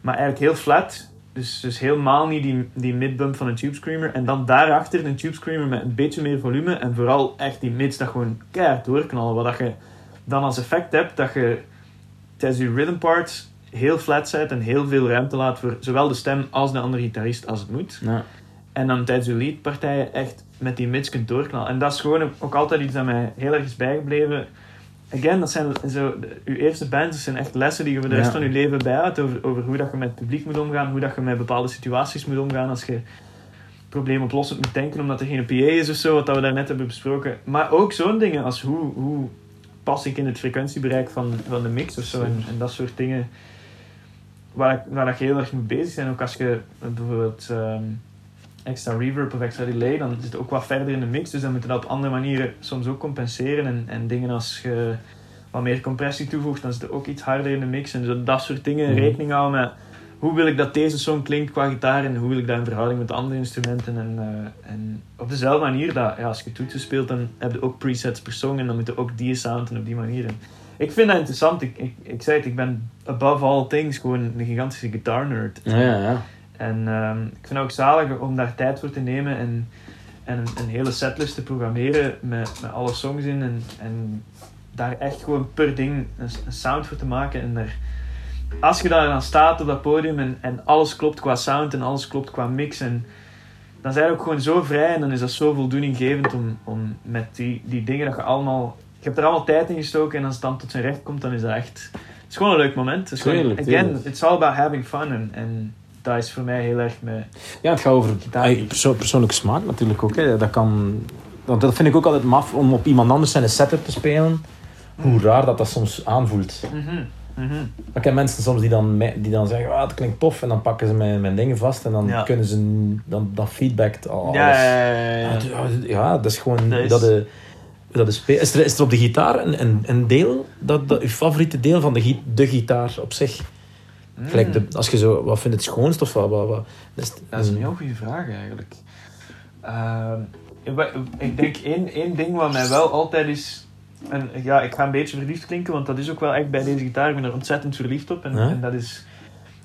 maar eigenlijk heel flat. Dus, dus helemaal niet die, die mid-bump van een Tube Screamer. En dan daarachter een Tube Screamer met een beetje meer volume. En vooral echt die mids dat gewoon keihard doorknallen. Wat dat je dan als effect hebt dat je tijdens je rhythm parts heel flat zet en heel veel ruimte laat voor zowel de stem als de andere gitarist als het moet. Ja. En dan tijdens je leadpartijen echt met die mids kunt doorknallen. En dat is gewoon ook altijd iets dat mij heel erg is bijgebleven. Again, dat zijn zo, uw eerste bands, dat zijn echt lessen die je voor de rest Ja. van je leven bijhoudt. Over, over hoe dat je met het publiek moet omgaan, hoe dat je met bepaalde situaties moet omgaan. Als je probleemoplossend moet denken omdat er geen PA is of zo, wat dat we daarnet hebben besproken. Maar ook zo'n dingen als hoe, hoe pas ik in het frequentiebereik van, van de mix of zo. En, en dat soort dingen waar, waar dat je heel erg mee bezig bent. Ook als je bijvoorbeeld ehm, extra reverb of extra delay, dan zit het ook wat verder in de mix. Dus dan moet je dat op andere manieren soms ook compenseren. En, en dingen als je wat meer compressie toevoegt, dan zit het ook iets harder in de mix. En zo dat soort dingen Mhm. rekening houden met hoe wil ik dat deze song klinkt qua gitaar en hoe wil ik dat in verhouding met andere instrumenten. En, eh, en op dezelfde manier dat ja, als je toetsen speelt, dan heb je ook presets per song en dan moet je ook die sound en op die manier. En ik vind dat interessant. Ik, ik, ik zei het, ik ben above all things gewoon een gigantische guitar nerd. Ja, ja. En ehm, ik vind het ook zalig om daar tijd voor te nemen en, en een, een hele setlist te programmeren met, met alle songs in. En, en daar echt gewoon per ding een, een sound voor te maken. En daar, als je daar dan staat op dat podium en, en alles klopt qua sound en alles klopt qua mix. En, dan zijn je ook gewoon zo vrij en dan is dat zo voldoeninggevend om, om met die, die dingen dat je allemaal... Je hebt er allemaal tijd in gestoken en als het dan tot zijn recht komt, dan is dat echt... Het is gewoon een leuk moment. Het is gewoon- again, it's all about having fun. En, en dat is voor mij heel erg met... Ja, het gaat over perso- persoonlijke smaak natuurlijk ook. Hè. Dat, kan, want dat vind ik ook altijd maf om op iemand anders zijn setup te spelen. Hoe raar dat dat soms aanvoelt. Mhm. Ik heb mensen soms die dan, die dan zeggen, ah, het klinkt tof. En dan pakken ze mijn, mijn dingen vast en dan Ja. kunnen ze, dan, dan feedbackt alles. Ja, ja, ja, ja, dat is gewoon Dat is- dat de, dat spe- is, er, is er op de gitaar een, een, een deel, dat, dat, uw favoriete deel van de, de gitaar op zich? Mm. Gelijk de, als je zo, wat vindt het schoonst of wat? wat, wat dat is, Dat is een heel goede vraag eigenlijk. Ehm, ik denk één, één ding wat mij wel altijd is... En ja, ik ga een beetje verliefd klinken, want dat is ook wel echt bij deze gitaar. Ik ben er ontzettend verliefd op. En, en dat is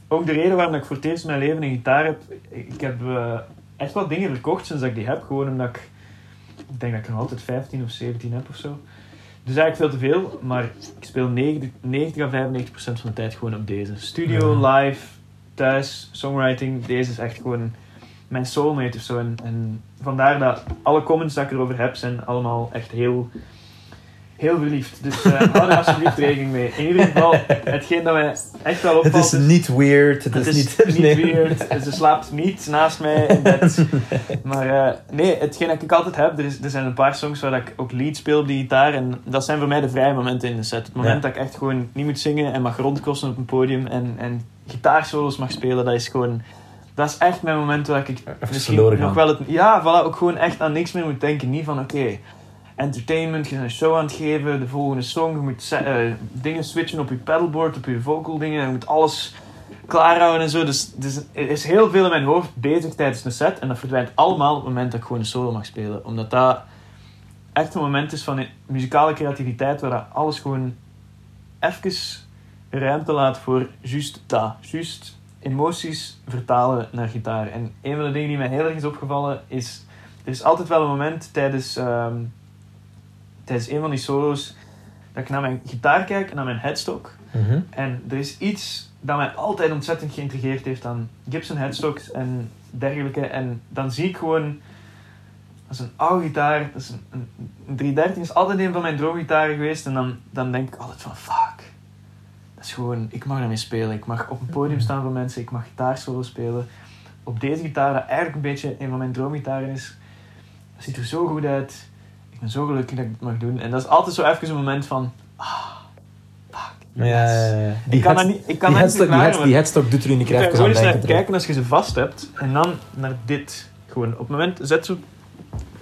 ook de reden waarom ik voor het eerst in mijn leven een gitaar heb. Ik heb eh, echt wat dingen verkocht sinds dat ik die heb. Gewoon omdat ik... Ik denk dat ik er nog altijd 15 of 17 heb of zo. Dus eigenlijk veel te veel, maar ik speel 90, 90 à 95 procent van de tijd gewoon op deze. Studio, Ja. live, thuis, songwriting. Deze is echt gewoon mijn soulmate of zo. En, en vandaar dat alle comments dat ik erover heb zijn allemaal echt heel, heel verliefd. Dus eh hou er alsjeblieft rekening mee. In ieder geval, hetgeen dat mij echt wel opvalt... Het is niet weird. Het, is, niet, niet nee. weird. Ze slaapt niet naast mij in bed. Maar eh, nee, hetgeen dat ik altijd heb, er, is, er zijn een paar songs waar ik ook lead speel op die gitaar. En dat zijn voor mij de vrije momenten in de set. Het moment Ja. dat ik echt gewoon niet moet zingen en mag rondkosten op een podium en, en gitaarsolos mag spelen, dat is gewoon... Dat is echt mijn moment waar ik misschien nog wel het... Ja, voilà, ook gewoon echt aan niks meer moet denken. Niet van, oké, entertainment, je bent een show aan het geven, de volgende song, je moet eh, dingen switchen op je pedalboard, op je vocal dingen, je moet alles klaarhouden en zo. Dus, dus er is heel veel in mijn hoofd bezig tijdens een set en dat verdwijnt allemaal op het moment dat ik gewoon een solo mag spelen. Omdat dat echt een moment is van muzikale creativiteit waar alles gewoon even ruimte laat voor juist dat. Juist emoties vertalen naar gitaar. En een van de dingen die mij heel erg is opgevallen is... Er is altijd wel een moment tijdens, ehm, tijdens een van die solo's dat ik naar mijn gitaar kijk en naar mijn headstock. Mhm. En er is iets dat mij altijd ontzettend geïntrigeerd heeft aan Gibson headstocks en dergelijke. En dan zie ik gewoon... Dat is een oude gitaar. Dat is een, een, een 313 is altijd een van mijn droomgitaren geweest. En dan, dan denk ik altijd van... Fuck. Dat is gewoon... Ik mag daarmee spelen. Ik mag op een podium staan voor mensen. Ik mag gitaarsolo spelen. Op deze gitaar, dat eigenlijk een beetje een van mijn droomgitaren is. Dat ziet er zo goed uit. Ik ben zo gelukkig dat ik het mag doen. En dat is altijd zo even een moment van... Ah, fuck. Ja, ja, ja. Die Ik kan head- niet, ik kan die niet headstock, die, headstock doet er in de krijg gewoon eens naar kijken als je ze vast hebt. En dan naar dit. Gewoon op het moment, zet ze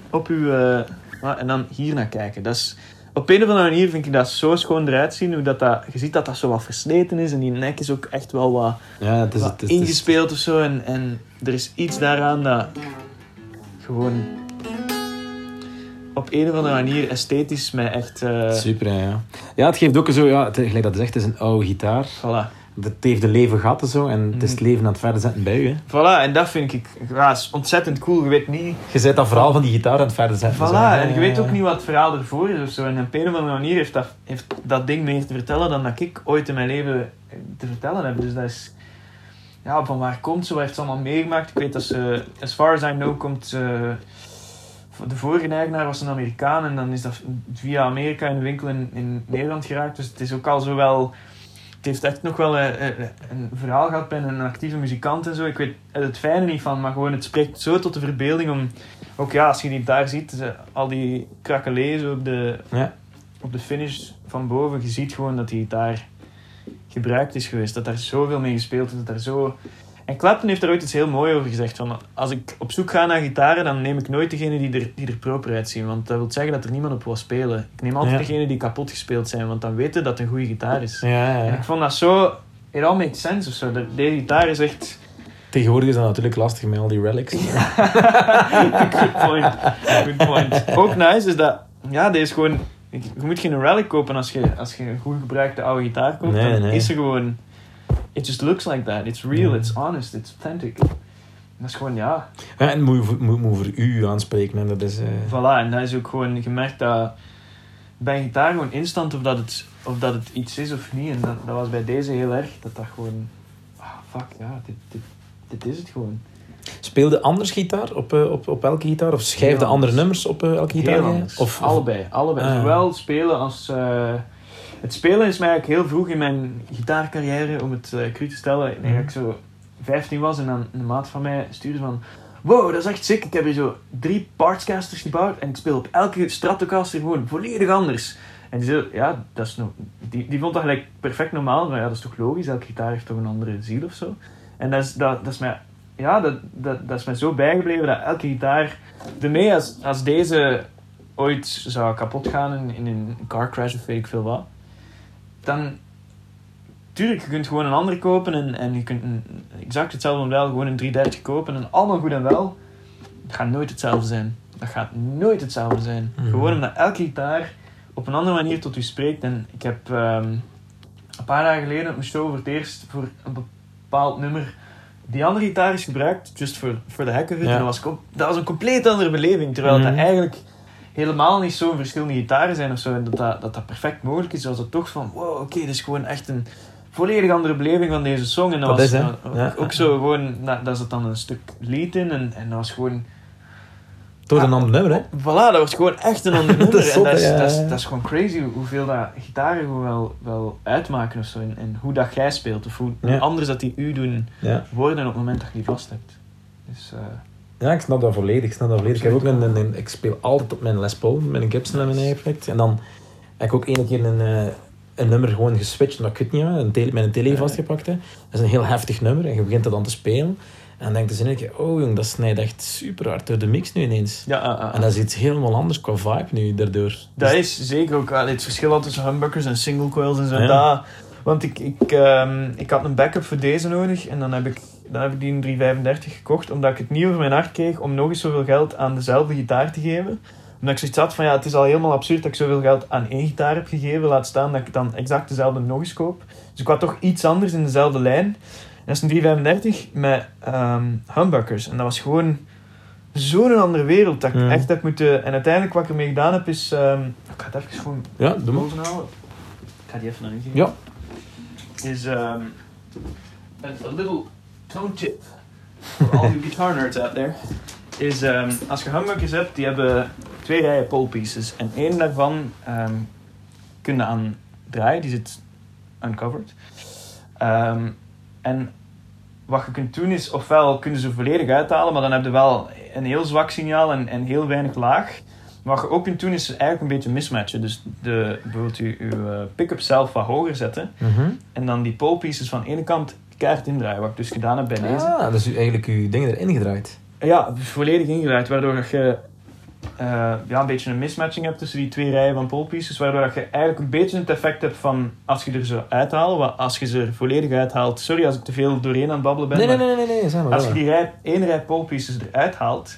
op je... eh, ah, en dan hier naar kijken. Dat is, op een of andere manier vind ik dat zo schoon eruit zien. Hoe dat, dat, je ziet dat dat zo wat versleten is. En die nek is ook echt wel wat, Ja, het is, wat het is, het is- ingespeeld of zo. En, en er is iets daaraan dat gewoon op een of andere manier esthetisch mij echt... eh Super, ja, ja. Het geeft ook zo, ja, het, gelijk dat je zegt, het is een oude gitaar. voilà. Het heeft de leven gehad en zo, en het is het Mhm. leven aan het verder zetten bij. Hè. Voilà, en dat vind ik ja, ontzettend cool. Je weet niet... Je zet dat verhaal van die gitaar aan het verder zetten. Voilà, zo, en je weet ook niet wat het verhaal ervoor is of zo. En op een of andere manier heeft dat, heeft dat ding meer te vertellen dan dat ik ooit in mijn leven te vertellen heb. Dus dat is... Ja, van waar komt ze? Wat heeft ze allemaal meegemaakt? Ik weet dat ze... As far as I know komt ze... De vorige eigenaar was een Amerikaan en dan is dat via Amerika in een winkel in, in Nederland geraakt. Dus het is ook al zo wel... Het heeft echt nog wel een, een, een verhaal gehad bij een actieve muzikant en zo. Ik weet het fijne niet van, maar gewoon het spreekt zo tot de verbeelding om... Ook ja, als je die daar ziet, al die krakelés zo op de, Ja. op de finish van boven, je ziet gewoon dat die gitaar gebruikt is geweest. Dat daar zoveel mee gespeeld is. Dat daar zo... En Clapton heeft daar ooit iets heel mooi over gezegd. Van, als ik op zoek ga naar gitaren, dan neem ik nooit degene die er, die er proper uitzien. Want dat wil zeggen dat er niemand op wil spelen. Ik neem altijd Ja. degene die kapot gespeeld zijn, want dan weten dat het een goede gitaar is. Ja, ja, En ik vond dat zo... It all makes sense of zo. Deze gitaar is echt... Tegenwoordig is dat natuurlijk lastig met al die relics. Good point. Good point. Ook nice is dat... Ja, deze is gewoon... Je moet geen relic kopen als je, als je een goed gebruikte oude gitaar koopt. Nee, dan nee. is er gewoon... It just looks like that. It's real, it's honest, it's authentic. Dat is gewoon, ja... Ja, en moet, moet, moet voor u aanspreken. En dat is, eh, Voilà, en dat is ook gewoon gemerkt dat bij gitaar gewoon instant of dat het, of dat het iets is of niet. En dat, dat was bij deze heel erg. Dat dat gewoon... Ah, fuck, ja, dit, dit, dit is het gewoon. Speelde anders gitaar op, eh, op, op elke gitaar? Of schrijfde andere nummers op eh, elke gitaar? Of, of- allebei, allebei. Ah. Zowel spelen als... het spelen is mij eigenlijk heel vroeg in mijn gitaarcarrière, om het eh cru te stellen. Ik denk Mhm. dat ik zo 15 was en dan een maat van mij stuurde van... Wow, dat is echt sick. Ik heb hier zo drie partscasters gebouwd en ik speel op elke Stratocaster gewoon volledig anders. En die, ja, dat is no die, die vond dat gelijk perfect normaal. Maar ja, dat is toch logisch? Elke gitaar heeft toch een andere ziel of zo. En dat is, dat, dat is mij... Ja, dat, dat, dat is mij zo bijgebleven dat elke gitaar... Ermee, als, als deze ooit zou kapot gaan in, in een car crash of weet ik veel wat, dan... Tuurlijk, je kunt gewoon een andere kopen en, en je kunt een, exact hetzelfde model, gewoon een 330 kopen en allemaal goed en wel. Het gaat nooit hetzelfde zijn. dat gaat nooit hetzelfde zijn. Mhm. Gewoon omdat elke gitaar op een andere manier tot u spreekt. En ik heb ehm, een paar dagen geleden op mijn show voor het eerst voor een bepaald nummer die andere gitaar is gebruikt, just the heck of it. Ja. En dat, was, dat was een compleet andere beleving, terwijl Mhm. dat eigenlijk helemaal niet zo'n verschillende gitaren zijn of zo. En dat dat, dat, dat perfect mogelijk is, was het toch van, wow, oké, dit is gewoon echt een volledig andere beleving van deze song. En dat, Dat was is, nou, Ja. ook zo gewoon, nou, daar zat dan een stuk lead in en, en dat was gewoon... Toch een ander nummer, hè? Voilà, dat was gewoon echt een ander nummer. Dat is en dat, is, ja, dat, is, dat gewoon crazy hoe- hoeveel dat gitaren gewoon wel, wel uitmaken of zo. En, en hoe dat jij speelt, of hoe, Ja. anders dat die u doen worden op het moment dat je die vast hebt. Dus, eh, Ja, ik snap dat volledig. Ik snap dat volledig. Ik, heb ook een, een, een- ik speel altijd op mijn Les Paul, met een Gibson en mijn effect. En dan heb ik ook ene keer een, eh, een nummer gewoon geswitcht, omdat ik het niet had, een tele, met een tele vastgepakt. Hè. Dat is een heel heftig nummer en je begint dat dan te spelen. En dan denk je dus keer, oh jong, dat snijdt echt super hard door de mix nu ineens. ja, ah. En dat is iets helemaal anders qua vibe nu daardoor. Dat Dus- is zeker ook allee, het verschil tussen humbuckers en single coils en zo. Ja. Dat, want ik, ik, ehm, ik had een backup voor deze nodig en dan heb ik, dan heb ik die in 335 gekocht omdat ik het niet over mijn hart kreeg om nog eens zoveel geld aan dezelfde gitaar te geven. Omdat ik zoiets had van ja, het is al helemaal absurd dat ik zoveel geld aan één gitaar heb gegeven. Laat staan dat ik dan exact dezelfde nog eens koop. Dus ik had toch iets anders in dezelfde lijn. En dat is een 335 met ehm, humbuckers. En dat was gewoon zo'n andere wereld. Dat ik echt heb moeten... En uiteindelijk wat ik ermee gedaan heb is... ehm, ik ga het even gewoon Ja, bovenhouden. Ik ga die even naar u geven. Ja. Is ehm a, a little tone tip for all you guitar nerds out there. Is ehm, als je humbuckers hebt, die hebben twee rijen pole pieces. En één daarvan ehm kun je aan draaien. Die zit uncovered. Ehm, en wat je kunt doen is, ofwel kunnen ze volledig uithalen, maar dan heb je wel een heel zwak signaal en, en heel weinig laag. Maar wat je ook kunt doen is eigenlijk een beetje mismatchen. Dus de, bijvoorbeeld je, je pick-up zelf wat hoger zetten. Mhm. En dan die pole pieces van de ene kant keihard indraaien. Wat ik dus gedaan heb bij deze. Ah, dus eigenlijk uw dingen erin gedraaid. Ja, volledig ingedraaid. Waardoor dat je eh, ja, een beetje een mismatching hebt tussen die twee rijen van pole pieces. Waardoor dat je eigenlijk een beetje het effect hebt van als je er zou uithalen. wat Als je ze er volledig uithaalt. Sorry als ik te veel doorheen aan het babbelen ben. Nee, nee, maar nee, nee, nee, zeg maar. Als je die rij, één rij pole pieces eruit haalt.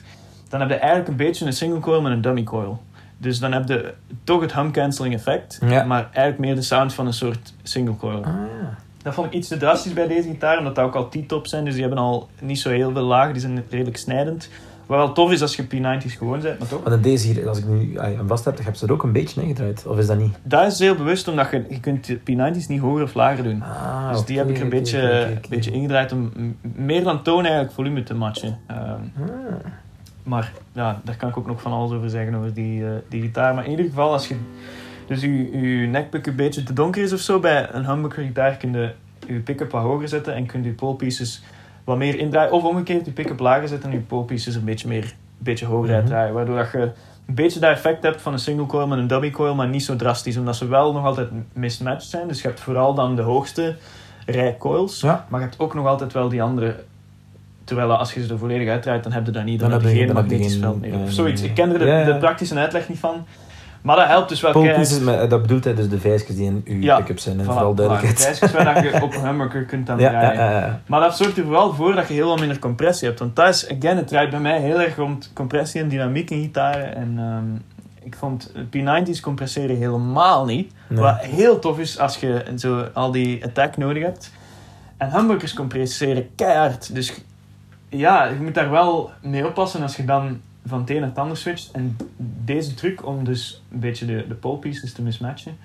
Dan heb je eigenlijk een beetje een single coil met een dummy coil. Dus dan heb je toch het hum cancelling effect. Ja. Maar eigenlijk meer de sound van een soort single coil. Ah, ja. Dat vond ik iets te drastisch bij deze gitaar, omdat dat ook al T-tops zijn, dus die hebben al niet zo heel veel lagen, die zijn redelijk snijdend. Wat wel tof is als je P90's gewoon bent, maar toch. Want deze hier, als ik nu ah, een vast heb, heb je er ook een beetje ingedraaid. Of is dat niet? Dat is heel bewust, omdat je, je kunt de P90's niet hoger of lager doen. Ah, dus die heb ik er een beetje, oké. beetje ingedraaid om meer dan toon eigenlijk volume te matchen. Ehm, Ah. maar ja, daar kan ik ook nog van alles over zeggen, over die, eh, die gitaar. Maar in ieder geval, als je dus je, je nekpik een beetje te donker is of zo, bij een humbucker gitaar kun je je pick-up wat hoger zetten en kun je je pole pieces wat meer indraaien. Of omgekeerd, je pick-up lager zetten en je pole pieces een beetje meer, een beetje hoger Mhm. uitdraaien. Waardoor dat je een beetje dat effect hebt van een single coil met een dummy coil, maar niet zo drastisch, omdat ze wel nog altijd mismatched zijn. Dus je hebt vooral dan de hoogste rij coils, Ja. maar je hebt ook nog altijd wel die andere. Terwijl als je ze er volledig uitdraait, dan heb je dat niet. Dan, Dan heb je geen magnetisch veld meer. Of eh, zoiets. Ik ken er de, ja, ja. de praktische uitleg niet van. Maar dat helpt dus wel dat bedoelt hij dus de vijsjes die in uw Ja, pick-up zijn. En Voilà, vooral voilà. duidelijkheid. Prijsjes waar dat je op een humbucker kunt aan draaien. ja, ja, ja. Maar dat zorgt er vooral voor dat je heel wat minder compressie hebt. Want dat is, again, het draait bij mij heel erg rond compressie en dynamiek in gitaren. En ehm, ik vond P90's compresseren helemaal niet. Nee. Wat heel tof is als je zo al die attack nodig hebt. En humbuckers compresseren keihard. Dus ja, je moet daar wel mee oppassen als je dan van het een naar het ander switcht. En deze truc om dus een beetje de, de pole pieces te mismatchen.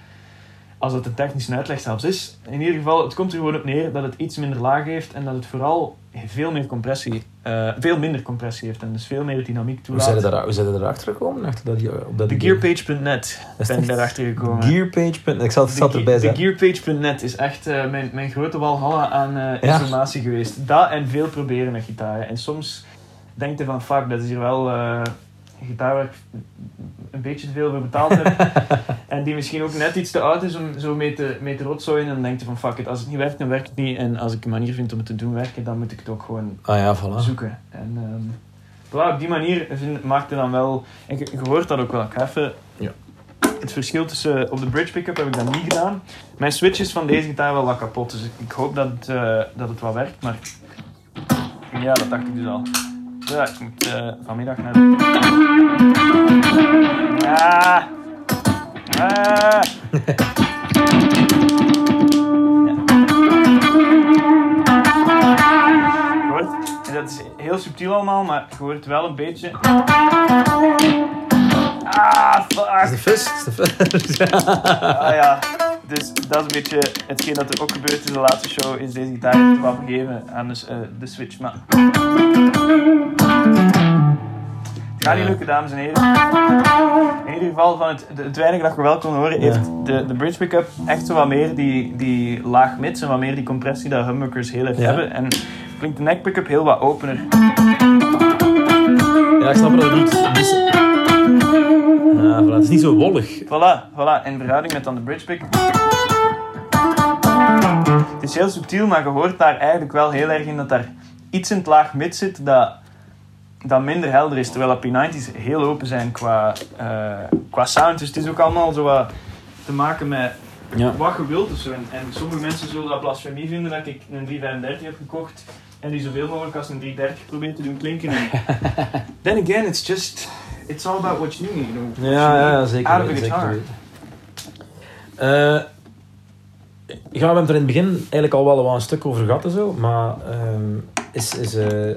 Als het een technische uitleg zelfs is. In ieder geval, het komt er gewoon op neer dat het iets minder laag heeft. En dat het vooral veel meer compressie, eh, veel minder compressie heeft. En dus veel meer dynamiek Hoe toelaat. zijn er daar, hoe zijn er daarachter gekomen? Achter dat, op dat De gearpage.net Dat is ben ik daarachter gekomen. Gearpage. Ik zal het De, erbij de zijn. gearpage.net is echt eh, mijn, mijn grote walhalla aan eh, Ja. informatie geweest. Dat en veel proberen met gitaren. En soms denk je van, fuck, dat is hier wel een gitaar waar ik een beetje te veel voor betaald heb. en die misschien ook net iets te oud is om zo mee te, mee te rotzooien. En dan denk je van, fuck it, als het niet werkt, dan werkt het niet. En als ik een manier vind om het te doen werken, dan moet ik het ook gewoon Ah ja, voilà. zoeken. En voilà, op die manier vind, maakte dan wel... En je, hoort dat ook wel. Ik ga even... Ja. Het verschil tussen... Op de bridge pickup heb ik dat niet gedaan. Mijn switch is van deze gitaar wel wat kapot. Dus ik, hoop dat het, eh, dat het wel werkt. Maar... Ja, dat dacht ik dus al. Ja, ik moet eh, vanmiddag naar de... Ja. Ah. En dat is heel subtiel allemaal, maar je hoort wel een beetje... Ah, fuck! Is de fus? Is de fus? Ah ja, dus dat is een beetje hetgeen dat er ook gebeurt in de laatste show, is deze gitaar heeft wat gegeven aan de, eh, de switch. Maar... Het gaat niet lukken, dames en heren. In ieder geval, van het, het weinige dat je wel kon horen, heeft de, de bridge pickup echt zo wat meer die, die laag mids en wat meer die compressie dat humbuckers heel erg Ja. hebben. En klinkt de neck pickup heel wat opener. Ja, ik snap wat je bedoelt. Ja, voilà. het is niet zo wollig. Voilà, voilà. In verhouding met dan de bridge pick. Het is heel subtiel, maar je hoort daar eigenlijk wel heel erg in dat daar iets in het laag mid zit dat, dat minder helder is. Terwijl dat P90's heel open zijn qua, eh, qua sound. Dus het is ook allemaal zo wat te maken met Ja. wat je wilt zo. En, en sommige mensen zullen dat blasfemie vinden dat ik een 335 heb gekocht en die zoveel mogelijk als een 330 probeer te doen klinken. En Then again, it's just... It's all about what you need, you know. Ja, zeker. Out of a weten, guitar. zeker weten. Ja, we hebben er in het begin eigenlijk al wel een stuk over gehad en zo, maar ehm, is, is, eh,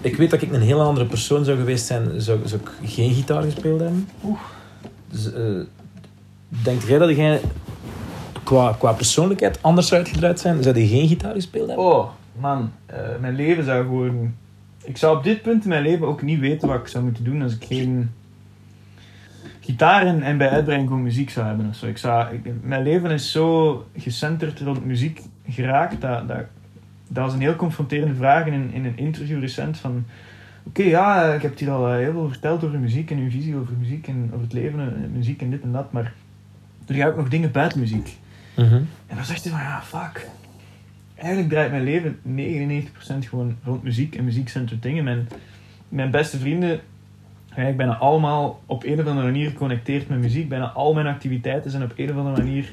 ik weet dat ik een heel andere persoon zou geweest zijn, zou, zou ik geen gitaar gespeeld hebben. Oeh. Dus, eh, denk jij dat jij qua, qua persoonlijkheid anders zou uitgedraaid zijn? Zou je geen gitaar gespeeld hebben? Oh, man. eh, mijn leven zou gewoon... Ik zou op dit punt in mijn leven ook niet weten wat ik zou moeten doen als ik geen gitaar en, bij uitbreiding gewoon muziek zou hebben of zo. Ik zou, ik- mijn leven is zo gecentreerd rond muziek geraakt dat, dat, dat was een heel confronterende vraag in een, in een interview recent van... Oké, ja, ik heb het hier al eh, heel veel verteld over muziek en uw visie over muziek en over het leven en muziek en dit en dat, maar er gaan ook nog dingen buiten muziek. Mhm. En dan zegt hij van, ja, fuck. Eigenlijk draait mijn leven 99% gewoon rond muziek en muziekcentrum dingen. Mijn, mijn beste vrienden, eigenlijk bijna allemaal op een of andere manier geconnecteerd met muziek. Bijna al mijn activiteiten zijn op een of andere manier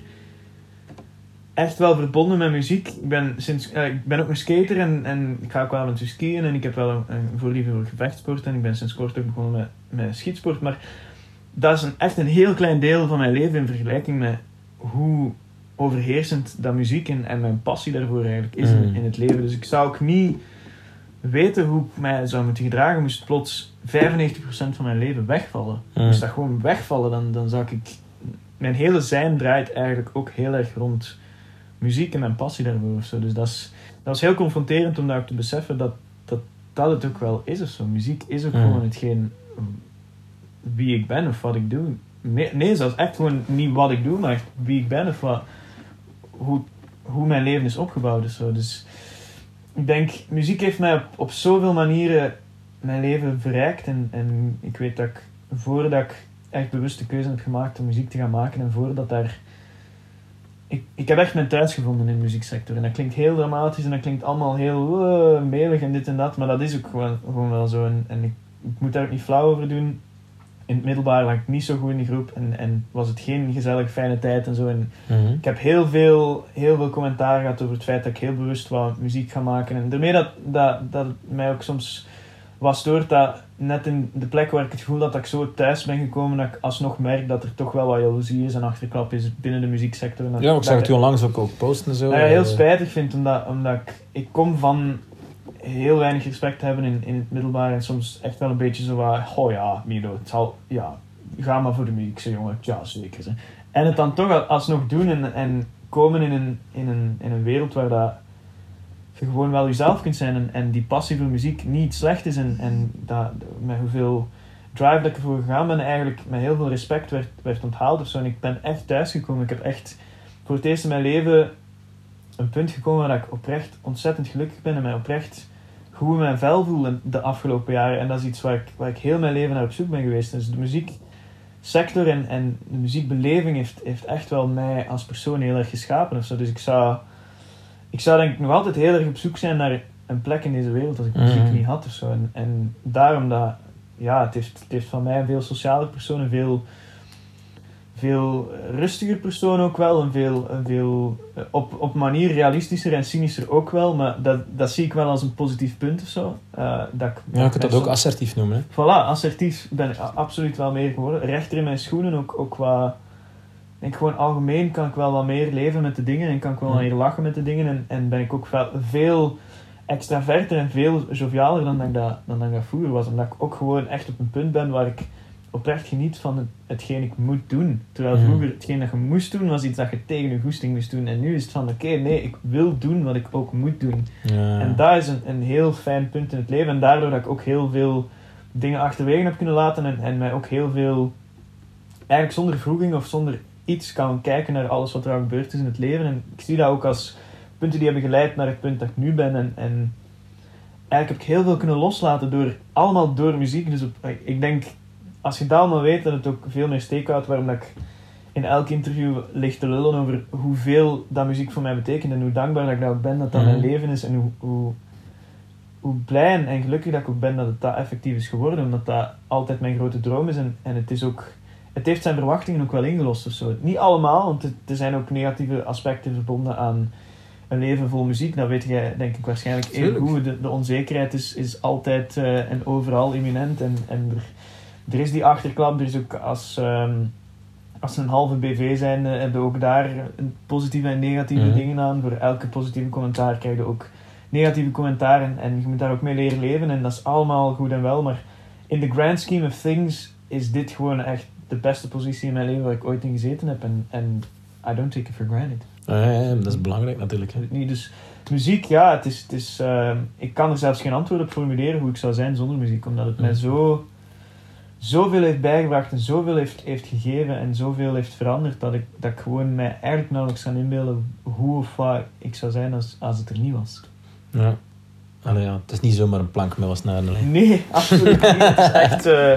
echt wel verbonden met muziek. Ik ben, sinds, eh, ik ben ook een skater en, en ik ga ook wel eens skiën en ik heb wel een, een voorliefde voor gevechtsport en ik ben sinds kort ook begonnen met, met schietsport. Maar dat is een, echt een heel klein deel van mijn leven in vergelijking met hoe overheersend dat muziek en, en mijn passie daarvoor eigenlijk is in, Mm. in het leven. Dus ik zou ook niet weten hoe ik mij zou moeten gedragen moest plots 95% van mijn leven wegvallen. Mm. Moest dat gewoon wegvallen, dan, dan zou ik... Mijn hele zijn draait eigenlijk ook heel erg rond muziek en mijn passie daarvoor. Dus dat is, dat was heel confronterend om daar te beseffen dat, dat dat het ook wel is of zo. Muziek is ook Mm. gewoon hetgeen wie ik ben of wat ik doe. Nee, nee, zelfs echt gewoon niet wat ik doe, maar wie ik ben of wat, hoe, hoe mijn leven is opgebouwd. of zo. Dus ik denk, muziek heeft mij op, op zoveel manieren mijn leven verrijkt. En, en ik weet dat ik, voordat ik echt bewust de keuze heb gemaakt om muziek te gaan maken en voordat daar... Ik, ik heb echt mijn thuis gevonden in de muzieksector. En dat klinkt heel dramatisch en dat klinkt allemaal heel uh, melig en dit en dat, maar dat is ook gewoon, gewoon wel zo. En, en ik, ik moet daar ook niet flauw over doen. In het middelbaar lag ik niet zo goed in die groep en, en was het geen gezellig fijne tijd en zo. En Mhm. ik heb heel veel, heel veel commentaar gehad over het feit dat ik heel bewust wou muziek gaan maken. En daarmee dat, dat, dat het mij ook soms was stoort dat net in de plek waar ik het gevoel dat ik zo thuis ben gekomen, dat ik alsnog merk dat er toch wel wat jaloezie is en achterklap is binnen de muzieksector. Ja, maar ik zag het toen onlangs ook, ook posten en zo. nou ja, heel Eh, spijtig vind, omdat, omdat ik, ik kom van heel weinig respect te hebben in, in het middelbaar en soms echt wel een beetje zo van, oh ja, Milo, het zal, ja, ga maar voor de muziek, jongen, ja, zeker. Hè. En het dan toch alsnog doen en, en komen in een, in, een, in een wereld waar dat gewoon wel jezelf kunt zijn en, en die passie voor muziek niet slecht is en, en dat, met hoeveel drive dat ik ervoor gegaan ben, eigenlijk met heel veel respect werd, werd onthaald of zo. En ik ben echt thuisgekomen. Ik heb echt voor het eerst in mijn leven een punt gekomen waar ik oprecht ontzettend gelukkig ben en mij oprecht goed mijn vel voel in de afgelopen jaren. En dat is iets waar ik, waar ik heel mijn leven naar op zoek ben geweest. Dus de muzieksector en, en de muziekbeleving heeft, heeft echt wel mij als persoon heel erg geschapen. Of zo. Dus ik zou, ik zou denk ik nog altijd heel erg op zoek zijn naar een plek in deze wereld als ik muziek Mhm. niet had of zo. En, en daarom dat, ja, het heeft, het heeft van mij een veel sociale persoon, een veel veel rustiger persoon ook wel. Een veel, een veel eh, op, op manier realistischer en cynischer ook wel. Maar dat, dat zie ik wel als een positief punt of zo. Eh, dat ik, Ja, je kunt dat ook assertief noemen. Hè? Voilà, assertief ben ik absoluut wel meer geworden. Rechter in mijn schoenen, ook, ook qua... Ik denk gewoon algemeen kan ik wel wat meer leven met de dingen en kan ik wel Ja. meer lachen met de dingen. En, en ben ik ook veel, veel extraverter en veel jovialer dan, dat ik dat, dan dat ik dat vroeger was. Omdat ik ook gewoon echt op een punt ben waar ik oprecht geniet van het, hetgeen ik moet doen. Terwijl vroeger hetgeen dat je moest doen was iets dat je tegen je goesting moest doen. En nu is het van oké, nee, ik wil doen wat ik ook moet doen. Ja. En dat is een, een heel fijn punt in het leven. En daardoor dat ik ook heel veel dingen achterwege heb kunnen laten. En, en mij ook heel veel, eigenlijk zonder vroeging of zonder iets kan kijken naar alles wat er al gebeurd is in het leven. En ik zie dat ook als punten die hebben geleid naar het punt dat ik nu ben. En, en eigenlijk heb ik heel veel kunnen loslaten door, allemaal door muziek. Dus op, ik denk, als je dat allemaal weet, dat het ook veel meer steek houdt. Waarom dat ik in elk interview ligt te lullen over hoeveel dat muziek voor mij betekent. En hoe dankbaar dat ik dat ook ben dat dat Mhm. mijn leven is. En hoe, hoe, hoe blij en, en gelukkig dat ik ook ben dat het dat effectief is geworden. Omdat dat altijd mijn grote droom is. En, en het is ook... Het heeft zijn verwachtingen ook wel ingelost of zo. Niet allemaal, want er zijn ook negatieve aspecten verbonden aan een leven vol muziek. Dat weet jij denk ik waarschijnlijk Tuurlijk. goed. De, de onzekerheid is, is altijd eh, en overal imminent. En, en er, er is die achterklap. Er is ook als... ehm, als ze een halve BV zijn, eh, hebben we ook daar positieve en negatieve Mhm. dingen aan. Voor elke positieve commentaar krijg je ook negatieve commentaar en, en je moet daar ook mee leren leven en dat is allemaal goed en wel, maar in the grand scheme of things is dit gewoon echt de beste positie in mijn leven waar ik ooit in gezeten heb en, en I don't take it for granted. Ja, ja, dat is belangrijk natuurlijk. Hè. Niet, dus muziek, ja, het is, het is, ehm, ik kan er zelfs geen antwoord op formuleren hoe ik zou zijn zonder muziek, omdat het mij Mhm. zo, zoveel heeft bijgebracht en zoveel heeft, heeft gegeven en zoveel heeft veranderd, dat ik, dat ik gewoon mij eigenlijk nauwelijks kan inbeelden hoe of wat ik zou zijn als, als het er niet was. Ja. Allee, ja. Het is niet zomaar een plank met snaren. Nee, absoluut niet. Het is echt, eh,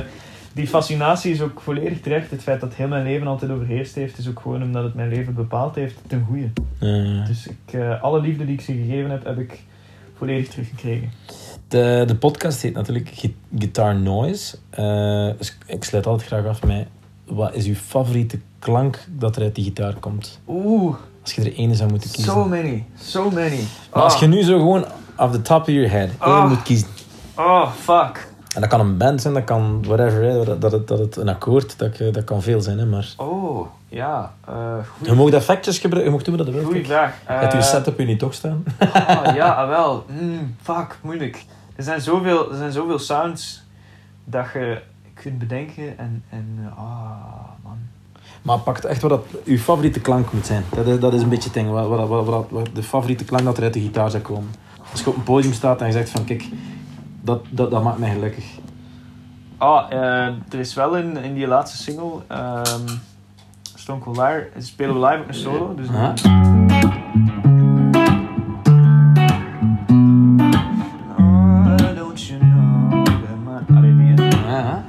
die fascinatie is ook volledig terecht. Het feit dat heel mijn leven altijd overheerst heeft, is ook gewoon omdat het mijn leven bepaald heeft ten goede. Dus ik, eh, alle liefde die ik ze gegeven heb, heb ik volledig teruggekregen. De, de podcast heet natuurlijk Guitar Noise. Eh, dus ik sluit altijd graag af met... Wat is uw favoriete klank dat er uit die gitaar komt? Oeh, Als je er ene zou moeten kiezen. so many, so many. Maar als Ah. je nu zo gewoon off the top of your head één Ah. moet kiezen. Oh, fuck. En dat kan een band zijn, dat kan whatever. Dat, dat, het, dat het een akkoord, dat, je- dat kan veel zijn. Hè, maar Oh, ja. eh je mag effectjes gebruiken. Je mag doen wat je wilt. Goeie vraag. Je hebt je Eh, setup hier niet toch staan? Oh, ja, ah, wel. Mm, fuck, moeilijk. Er zijn, zoveel, er zijn zoveel sounds dat je kunt bedenken en... en eh, ah, man. Maar pak echt wat dat uw favoriete klank moet zijn. Dat is, dat is een beetje het ding. Wat, wat, wat, wat, wat de favoriete klank dat er uit de gitaar zou komen. Als je op een podium staat en je zegt van kijk, dat, dat, dat maakt mij gelukkig. Ah, eh, er is wel in, in die laatste single, ehm Stone Cold Liar, spelen we live ook een solo. Dus Aha.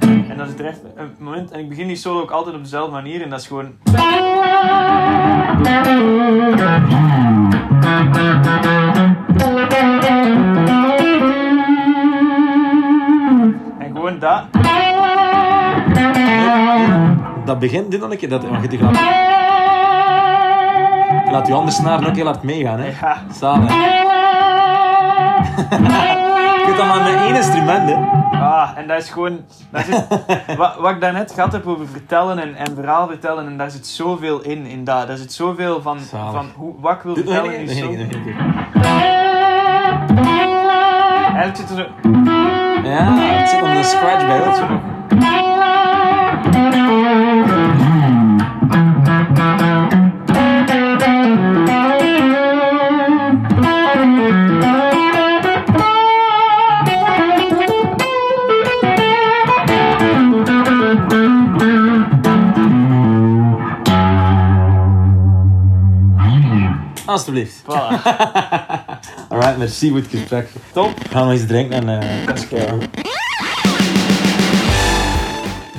Oh, een moment, en ik begin die solo ook altijd op dezelfde manier, en dat is gewoon... dat. Dat begint dit dan een keer. Dat, want je gaat, je laat je andere snaren ook heel hard meegaan. Hè? Ja. Zalig. je kunt dan maar met één instrument. Hè? Ah, en dat is gewoon... Zit, wat, wat ik daarnet gehad heb over vertellen en, en verhaal vertellen, en daar zit zoveel in, in dat. Daar zit zoveel van, Zalig. van hoe, wat ik wil Doe nog vertellen. Eigenlijk zit er zo... Ja, het zit om de scratch bij. Dat is nog. Alsjeblieft. Alright, merci voor het gesprek. Top. We gaan nog eens drinken en... keihard.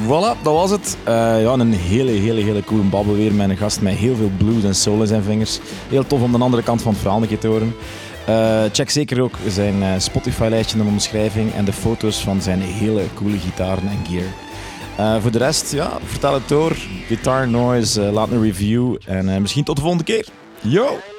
Voilà, dat was het. Eh, ja, een hele, hele, hele coole babbel weer met een gast met heel veel blues en soul in zijn vingers. Heel tof om de andere kant van het verhaal een keer te horen. Eh, check zeker ook zijn Spotify-lijstje in de omschrijving en de foto's van zijn hele coole gitaren en gear. Voor de rest, ja, vertel het door. Guitar Noise, laat een review. En misschien tot de volgende keer. Yo!